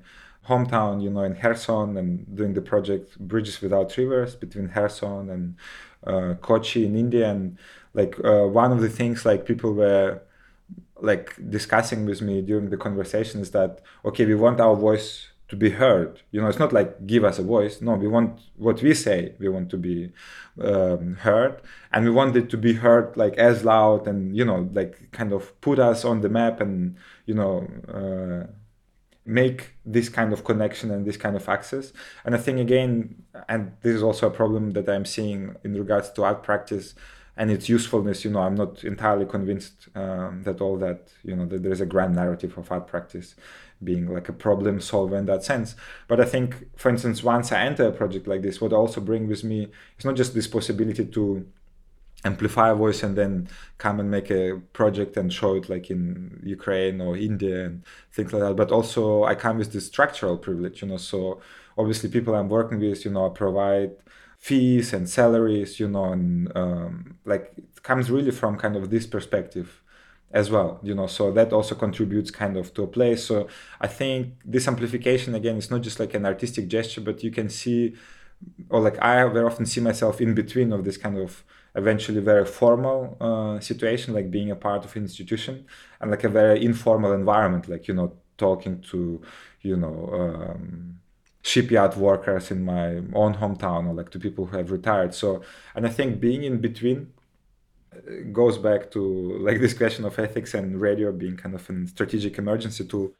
hometown you know in Kherson and doing the project bridges without rivers between Kherson and uh, Kochi in India and like uh, one of the things like people were like discussing with me during the conversation is that okay we want our voice to be heard. You know it's not like give us a voice. No we want what we say we want to be um, heard. And we want it to be heard like as loud and you know like kind of put us on the map and you know uh, make this kind of connection and this kind of access. And i think again and this is also a problem that i'm seeing in regards to art practice and its usefulness. You know i'm not entirely convinced um, that all that you know that there is a grand narrative of art practice being like a problem solver in that sense. But i think for instance once i enter a project like this what i also bring with me is not just this possibility to amplify a voice and then come and make a project and show it like in ukraine or india and things like that but also i come with this structural privilege you know? So obviously people i'm working with you know provide fees and salaries, you know, and um, like it comes really from kind of this perspective as well, you know, so that also contributes kind of to a place. So I think this amplification again is not just like an artistic gesture, but you can see, or like I very often see myself in between of this kind of eventually very formal uh, situation, like being a part of an institution, and like a very informal environment, like you know, talking to, you know. Um, shipyard workers in my own hometown or like to people who have retired so and i think being in between goes back to like this question of ethics and radio being kind of a strategic emergency tool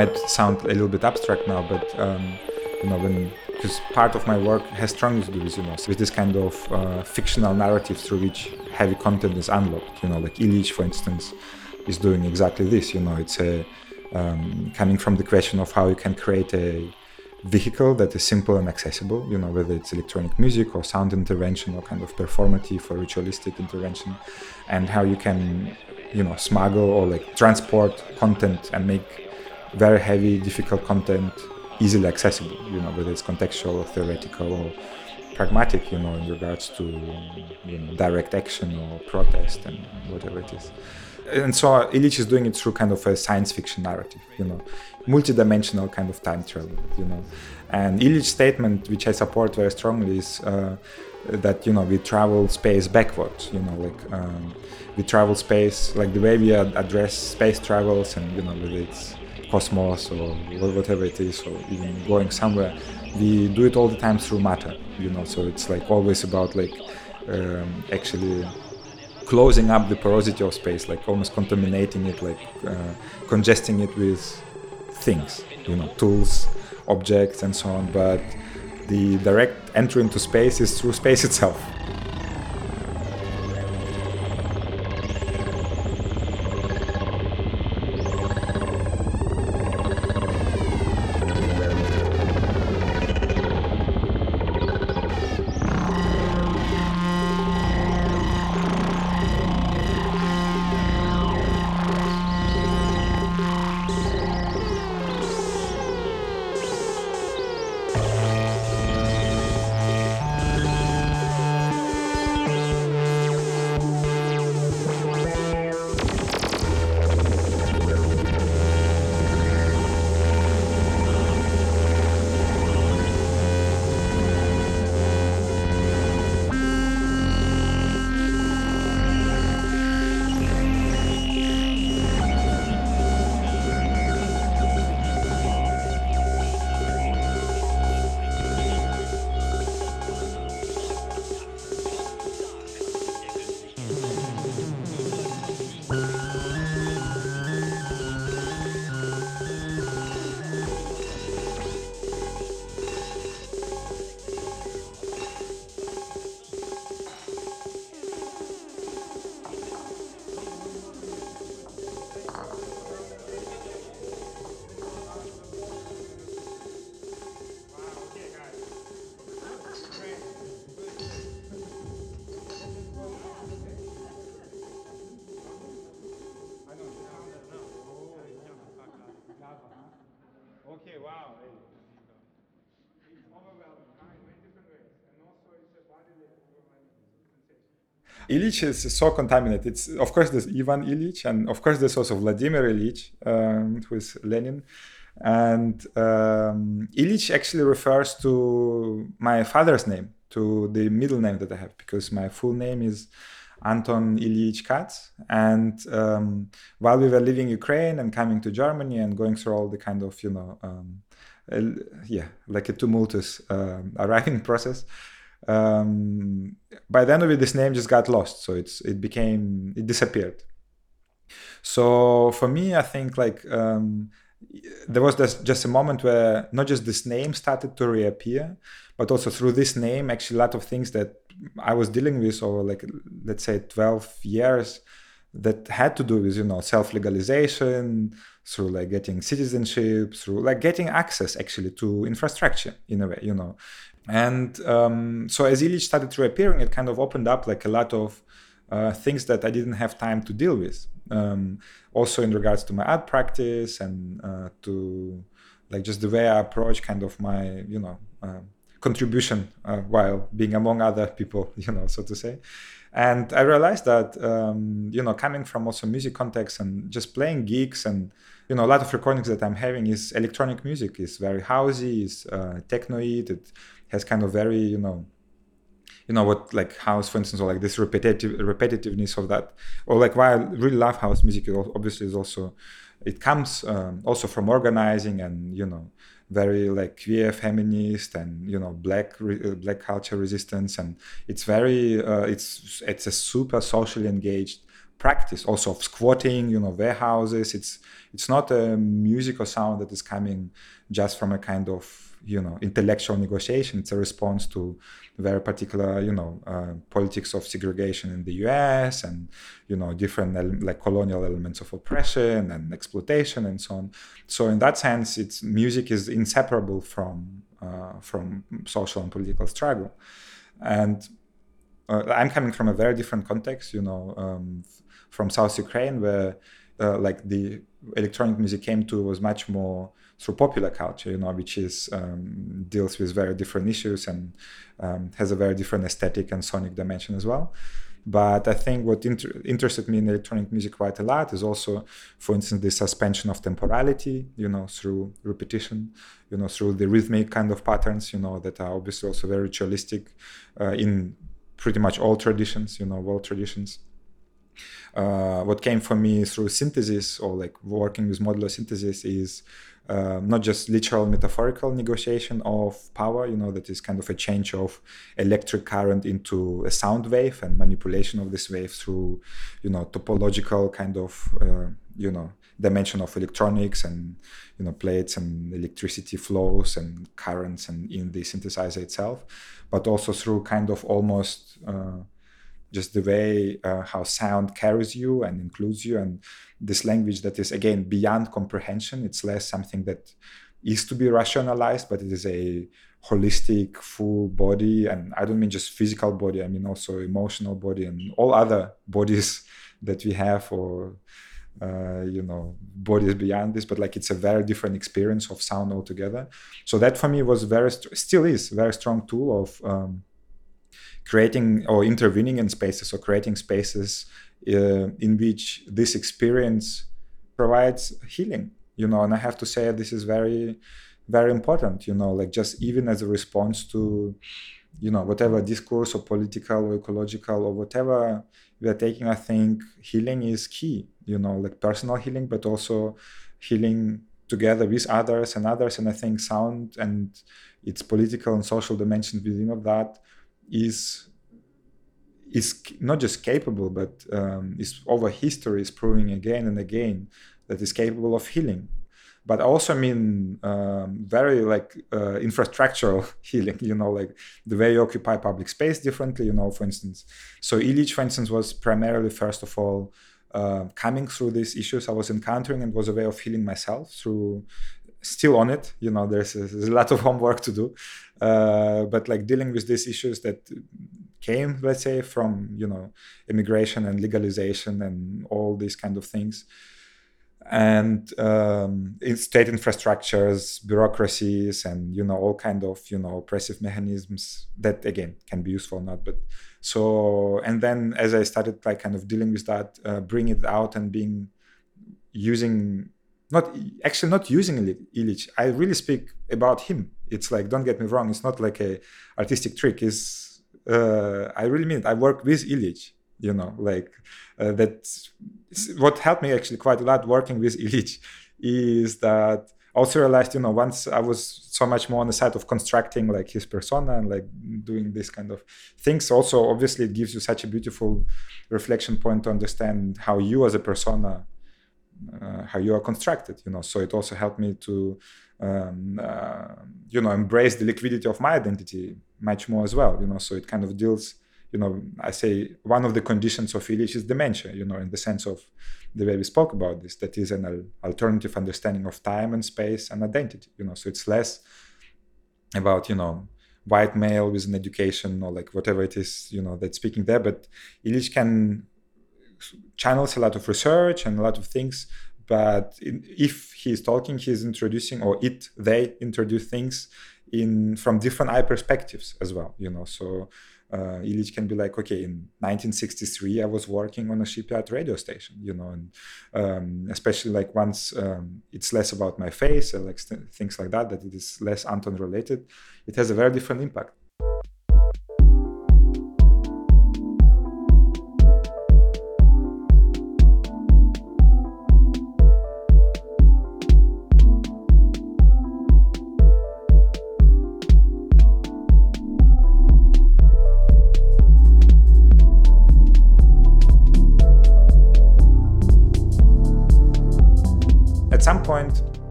might sound a little bit abstract now, but um, you know, when because part of my work has strongly to do with you know with this kind of uh, fictional narrative through which heavy content is unlocked. You know, like Illich, for instance, is doing exactly this. You know, it's a um, coming from the question of how you can create a vehicle that is simple and accessible, you know, whether it's electronic music or sound intervention or kind of performative or ritualistic intervention, and how you can, you know, smuggle or like transport content and make very heavy, difficult content easily accessible, you know, whether it's contextual or theoretical or pragmatic, you know, in regards to you know, direct action or protest and whatever it is. And so Illich is doing it through kind of a science fiction narrative, you know, multidimensional kind of time travel, you know. And Illich's statement, which I support very strongly, is uh, that you know we travel space backwards. You know, like um, we travel space like the way we address space travels, and you know whether it's cosmos or whatever it is, or even going somewhere, we do it all the time through matter. You know, so it's like always about like um, actually closing up the porosity of space, like almost contaminating it, like uh, congesting it with things, you know, tools, objects, and so on. But the direct entry into space is through space itself. Illich is so contaminated. It's of course there's Ivan Illich, and of course there's also Vladimir Illich, um, who is Lenin. And um, Illich actually refers to my father's name, to the middle name that I have, because my full name is Anton Ilyich Kats. And um, while we were leaving Ukraine and coming to Germany and going through all the kind of, you know, um, uh, yeah, like a tumultuous uh, arriving process, um, by the end of it, this name just got lost. So it's it became it disappeared. So for me, I think like um, there was this, just a moment where not just this name started to reappear, but also through this name, actually a lot of things that I was dealing with over like let's say 12 years that had to do with you know self-legalization through like getting citizenship through like getting access actually to infrastructure in a way you know and um, so as Illich started reappearing, it kind of opened up like a lot of uh, things that I didn't have time to deal with. Um, also in regards to my art practice and uh, to like just the way I approach kind of my, you know, uh, contribution uh, while being among other people, you know, so to say. And I realized that, um, you know, coming from also music context and just playing gigs and, you know, a lot of recordings that I'm having is electronic music. is very housey, is uh, technoid. It has kind of very you know you know what like house for instance or like this repetitive repetitiveness of that. Or like why i really love house music obviously is also it comes um, also from organizing and you know very like queer feminist and you know black re- uh, black culture resistance. And it's very uh, it's it's a super socially engaged practice also of squatting you know warehouses. It's it's not a musical sound that is coming just from a kind of you know intellectual negotiation it's a response to very particular you know uh, politics of segregation in the us and you know different ele- like colonial elements of oppression and exploitation and so on. So in that sense it's music is inseparable from uh, from social and political struggle. And uh, i'm coming from a very different context you know um, from south ukraine where uh, like the electronic music came to was much more through popular culture, you know, which is um, deals with very different issues and um, has a very different aesthetic and sonic dimension as well. But I think what inter- interested me in electronic music quite a lot is also, for instance, the suspension of temporality, you know, through repetition, you know, through the rhythmic kind of patterns, you know, that are obviously also very ritualistic uh, in pretty much all traditions, you know, all traditions. Uh, what came for me through synthesis or like working with modular synthesis is uh, not just literal metaphorical negotiation of power, you know, that is kind of a change of electric current into a sound wave and manipulation of this wave through, you know, topological kind of, uh, you know, dimension of electronics and, you know, plates and electricity flows and currents and in the synthesizer itself, but also through kind of almost, uh, just the way uh, how sound carries you and includes you. And this language that is again beyond comprehension it's less something that is to be rationalized but it is a holistic full body. And i don't mean just physical body i mean also emotional body and all other bodies that we have or uh, you know bodies beyond this. But like it's a very different experience of sound altogether. So that for me was very st- still is very strong tool of um, creating or intervening in spaces or creating spaces uh, in which this experience provides healing you know and i have to say this is very very important you know like just even as a response to you know whatever discourse or political or ecological or whatever we are taking i think healing is key you know like personal healing but also healing together with others and others. And i think sound and its political and social dimensions within of that is is not just capable, but um, is over history is proving again and again that is capable of healing. But I also, mean, um, very like uh, infrastructural healing. You know, like the way you occupy public space differently. You know, for instance, so Illich, for instance, was primarily first of all uh, coming through these issues I was encountering, and was a way of healing myself through still on it you know there's a, there's a lot of homework to do. Uh, but like dealing with these issues that came let's say from you know immigration and legalization and all these kind of things and um, state infrastructures bureaucracies and you know all kind of you know oppressive mechanisms that again can be useful or not but so and then as i started like kind of dealing with that uh, bring it out and being using not actually not using Illich. I really speak about him. It's like don't get me wrong. It's not like a artistic trick. Is uh, I really mean it. I work with Illich. You know, like uh, that. What helped me actually quite a lot working with Illich is that I also realized, you know, once I was so much more on the side of constructing like his persona and like doing this kind of things. Also, obviously, it gives you such a beautiful reflection point to understand how you as a persona uh, how you are constructed you know? So it also helped me to um, uh, you know embrace the liquidity of my identity much more as well you know? So it kind of deals you know i say one of the conditions of Illich is dementia you know in the sense of the way we spoke about this that is an al- alternative understanding of time and space and identity you know? So it's less about you know white male with an education or like whatever it is you know that's speaking there but Illich can channels a lot of research and a lot of things but in, if he's talking he's introducing or it they introduce things in from different eye perspectives as well you know so uh, Illich can be like, okay, in 1963, I was working on a shipyard radio station, you know, and um, especially like once um, it's less about my face and like st- things like that, that it is less Anton related, it has a very different impact.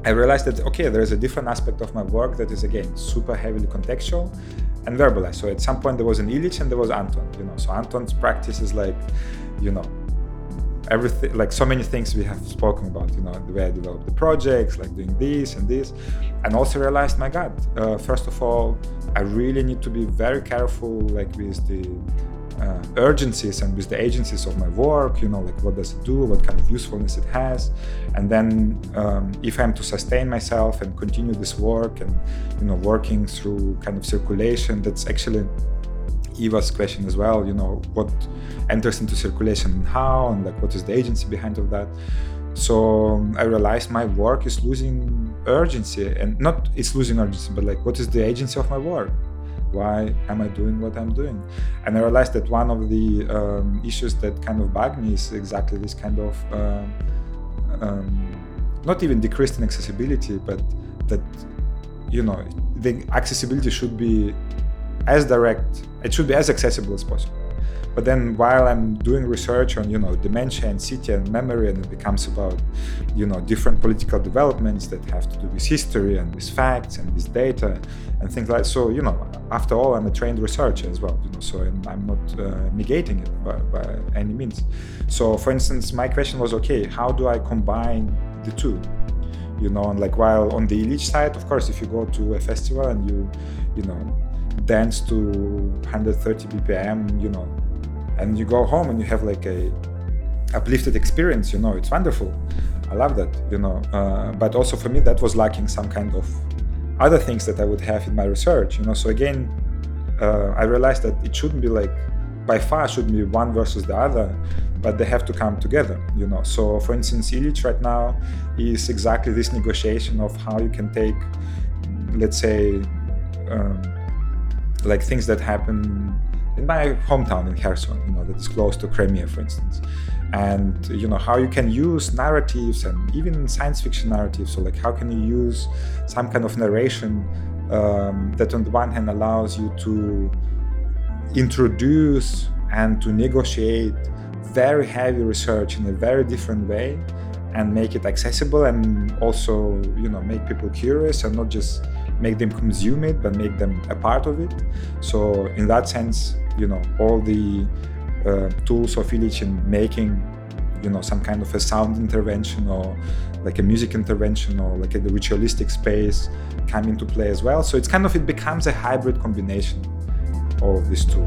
I realized that okay, there is a different aspect of my work that is again super heavily contextual and verbalized. So at some point there was an Illich and there was Anton. You know, so Anton's practice is like, you know, everything like so many things we have spoken about you know the way i developed the projects like doing this and this and also realized my god uh, first of all i really need to be very careful like with the uh, urgencies and with the agencies of my work you know like what does it do what kind of usefulness it has and then um, if i'm to sustain myself and continue this work and you know working through kind of circulation that's actually Eva's question as well, you know, what enters into circulation and how, and like what is the agency behind of that. So um, I realized my work is losing urgency, and not it's losing urgency, but like what is the agency of my work? Why am I doing what I'm doing? And I realized that one of the um, issues that kind of bug me is exactly this kind of uh, um, not even decreased in accessibility, but that you know the accessibility should be as direct it should be as accessible as possible but then while i'm doing research on you know dementia and city and memory and it becomes about you know different political developments that have to do with history and with facts and with data and things like so you know after all i'm a trained researcher as well you know so i'm not uh, negating it by, by any means. So for instance my question was okay how do i combine the two? You know and like while on the Illich side of course if you go to a festival and you you know dance to 130 bpm you know and you go home and you have like a uplifted experience you know it's wonderful. I love that you know uh, but also for me that was lacking some kind of other things that i would have in my research you know. So again uh, i realized that it shouldn't be like by far shouldn't be one versus the other but they have to come together you know. So for instance Illich right now is exactly this negotiation of how you can take let's say um, like things that happen in my hometown in Kherson, you know, that is close to Crimea, for instance. And you know how you can use narratives and even science fiction narratives. So like how can you use some kind of narration um, that on the one hand allows you to introduce and to negotiate very heavy research in a very different way and make it accessible and also you know make people curious and not just make them consume it but make them a part of it. So in that sense you know all the uh, tools of Illich in making you know some kind of a sound intervention or like a music intervention or like a ritualistic space come into play as well. So it's kind of it becomes a hybrid combination of these two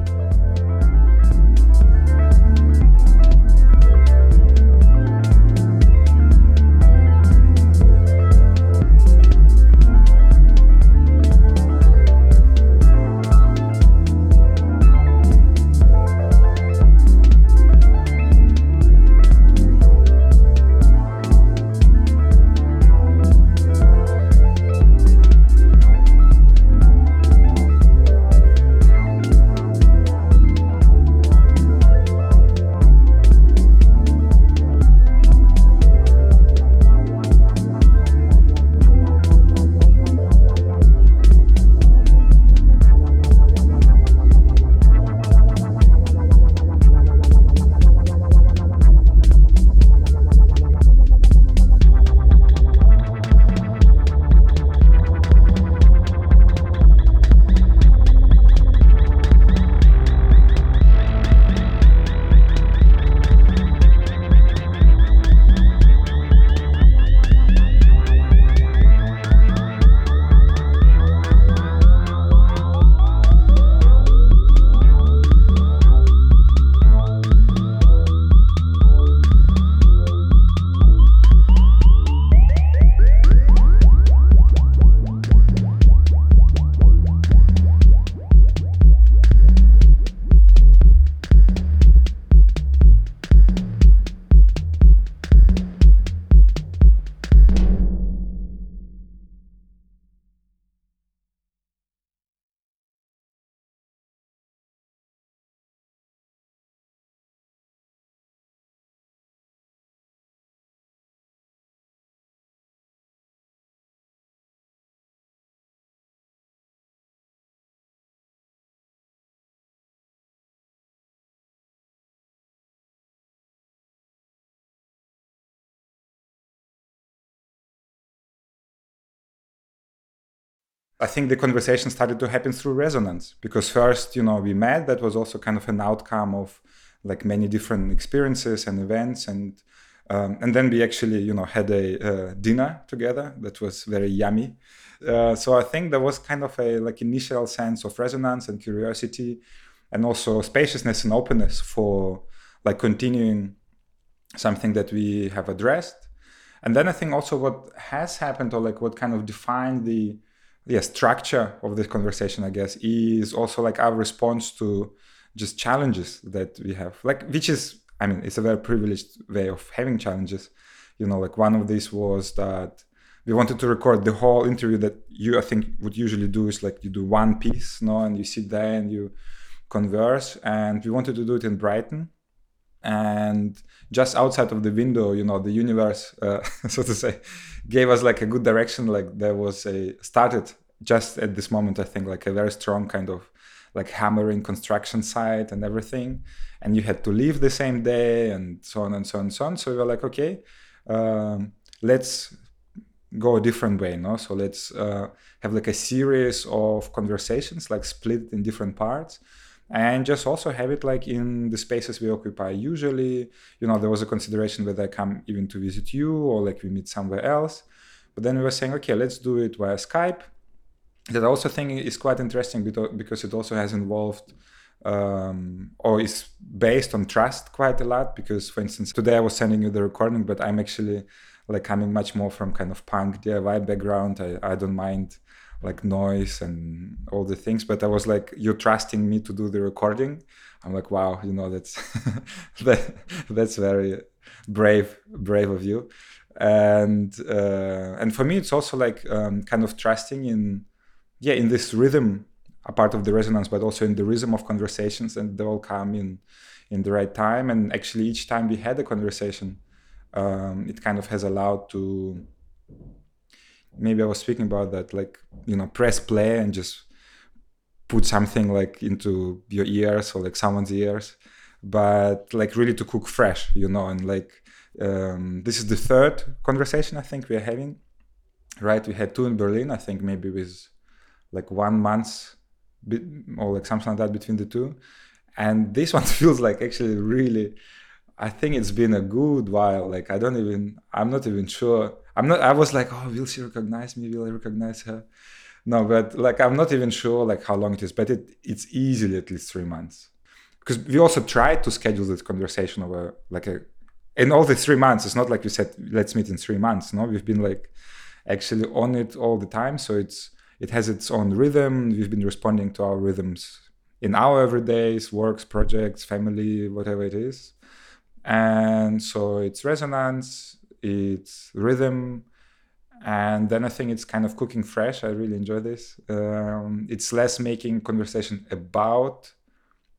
I think the conversation started to happen through resonance because first, you know, we met. That was also kind of an outcome of like many different experiences and events, and um, and then we actually, you know, had a uh, dinner together that was very yummy. Uh, so I think there was kind of a like initial sense of resonance and curiosity, and also spaciousness and openness for like continuing something that we have addressed. And then I think also what has happened or like what kind of defined the the structure of this conversation, I guess, is also like our response to just challenges that we have. Like which is I mean, it's a very privileged way of having challenges. You know, like one of these was that we wanted to record the whole interview that you I think would usually do is like you do one piece, you no, and you sit there and you converse. And we wanted to do it in Brighton and just outside of the window you know the universe uh, so to say gave us like a good direction like there was a started just at this moment i think like a very strong kind of like hammering construction site and everything. And you had to leave the same day and so on and so on and so on. So we were like okay um, let's go a different way no? So let's uh, have like a series of conversations like split in different parts and just also have it like in the spaces we occupy. Usually you know there was a consideration whether i come even to visit you or like we meet somewhere else. But then we were saying okay let's do it via skype. That also thing is quite interesting because it also has involved um, or is based on trust quite a lot. Because for instance today i was sending you the recording but i'm actually like coming much more from kind of punk diy background. I, I don't mind like noise and all the things but i was like you're trusting me to do the recording? I'm like wow you know that's that, that's very brave brave of you. And uh, and for me it's also like um, kind of trusting in yeah in this rhythm a part of the resonance but also in the rhythm of conversations and they all come in in the right time. And actually each time we had a conversation um, it kind of has allowed to maybe I was speaking about that, like you know, press play and just put something like into your ears or like someone's ears, but like really to cook fresh, you know, and like um, this is the third conversation I think we are having, right? We had two in Berlin, I think maybe with like one month or like something like that between the two, and this one feels like actually really. I think it's been a good while. Like I don't even, I'm not even sure I'm not. I was like, oh, will she recognize me? Will I recognize her? No, but like I'm not even sure like how long it is, but it it's easily at least three months. Because we also tried to schedule this conversation over like a in all the three months. It's not like we said let's meet in three months. No, we've been like actually on it all the time. So it's it has its own rhythm. We've been responding to our rhythms in our everydays, works, projects, family, whatever it is. And so it's resonance, it's rhythm and then i think it's kind of cooking fresh. I really enjoy this. Um, it's less making conversation about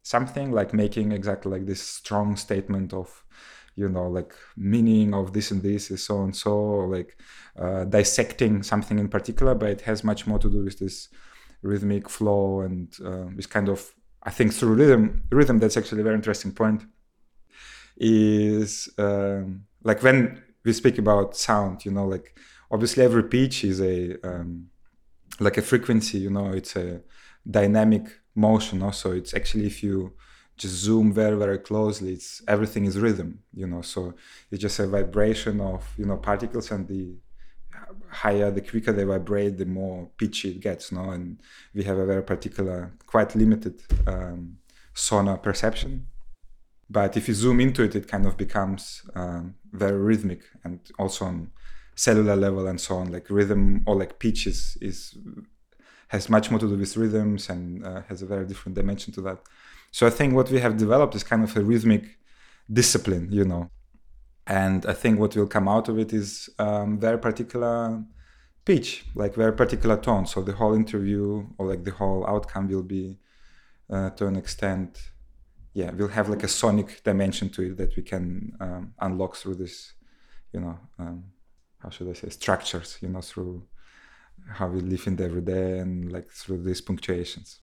something like making exactly like this strong statement of you know like meaning of this and this is so and so like uh, dissecting something in particular but it has much more to do with this rhythmic flow and uh, this kind of i think through rhythm rhythm that's actually a very interesting point is um, like when we speak about sound you know like obviously every pitch is a um, like a frequency you know it's a dynamic motion also. It's actually if you just zoom very very closely it's everything is rhythm you know so it's just a vibration of you know particles and the higher the quicker they vibrate the more pitchy it gets no? And we have a very particular quite limited um, sonar perception but if you zoom into it, it kind of becomes um, very rhythmic and also on cellular level and so on. Like rhythm or like pitch is, is has much more to do with rhythms and uh, has a very different dimension to that. So I think what we have developed is kind of a rhythmic discipline, you know. And I think what will come out of it is um, very particular pitch, like very particular tone. So the whole interview or like the whole outcome will be, uh, to an extent, yeah, we'll have like a sonic dimension to it that we can um, unlock through this, you know, um, how should I say, structures, you know, through how we live in the everyday and like through these punctuations.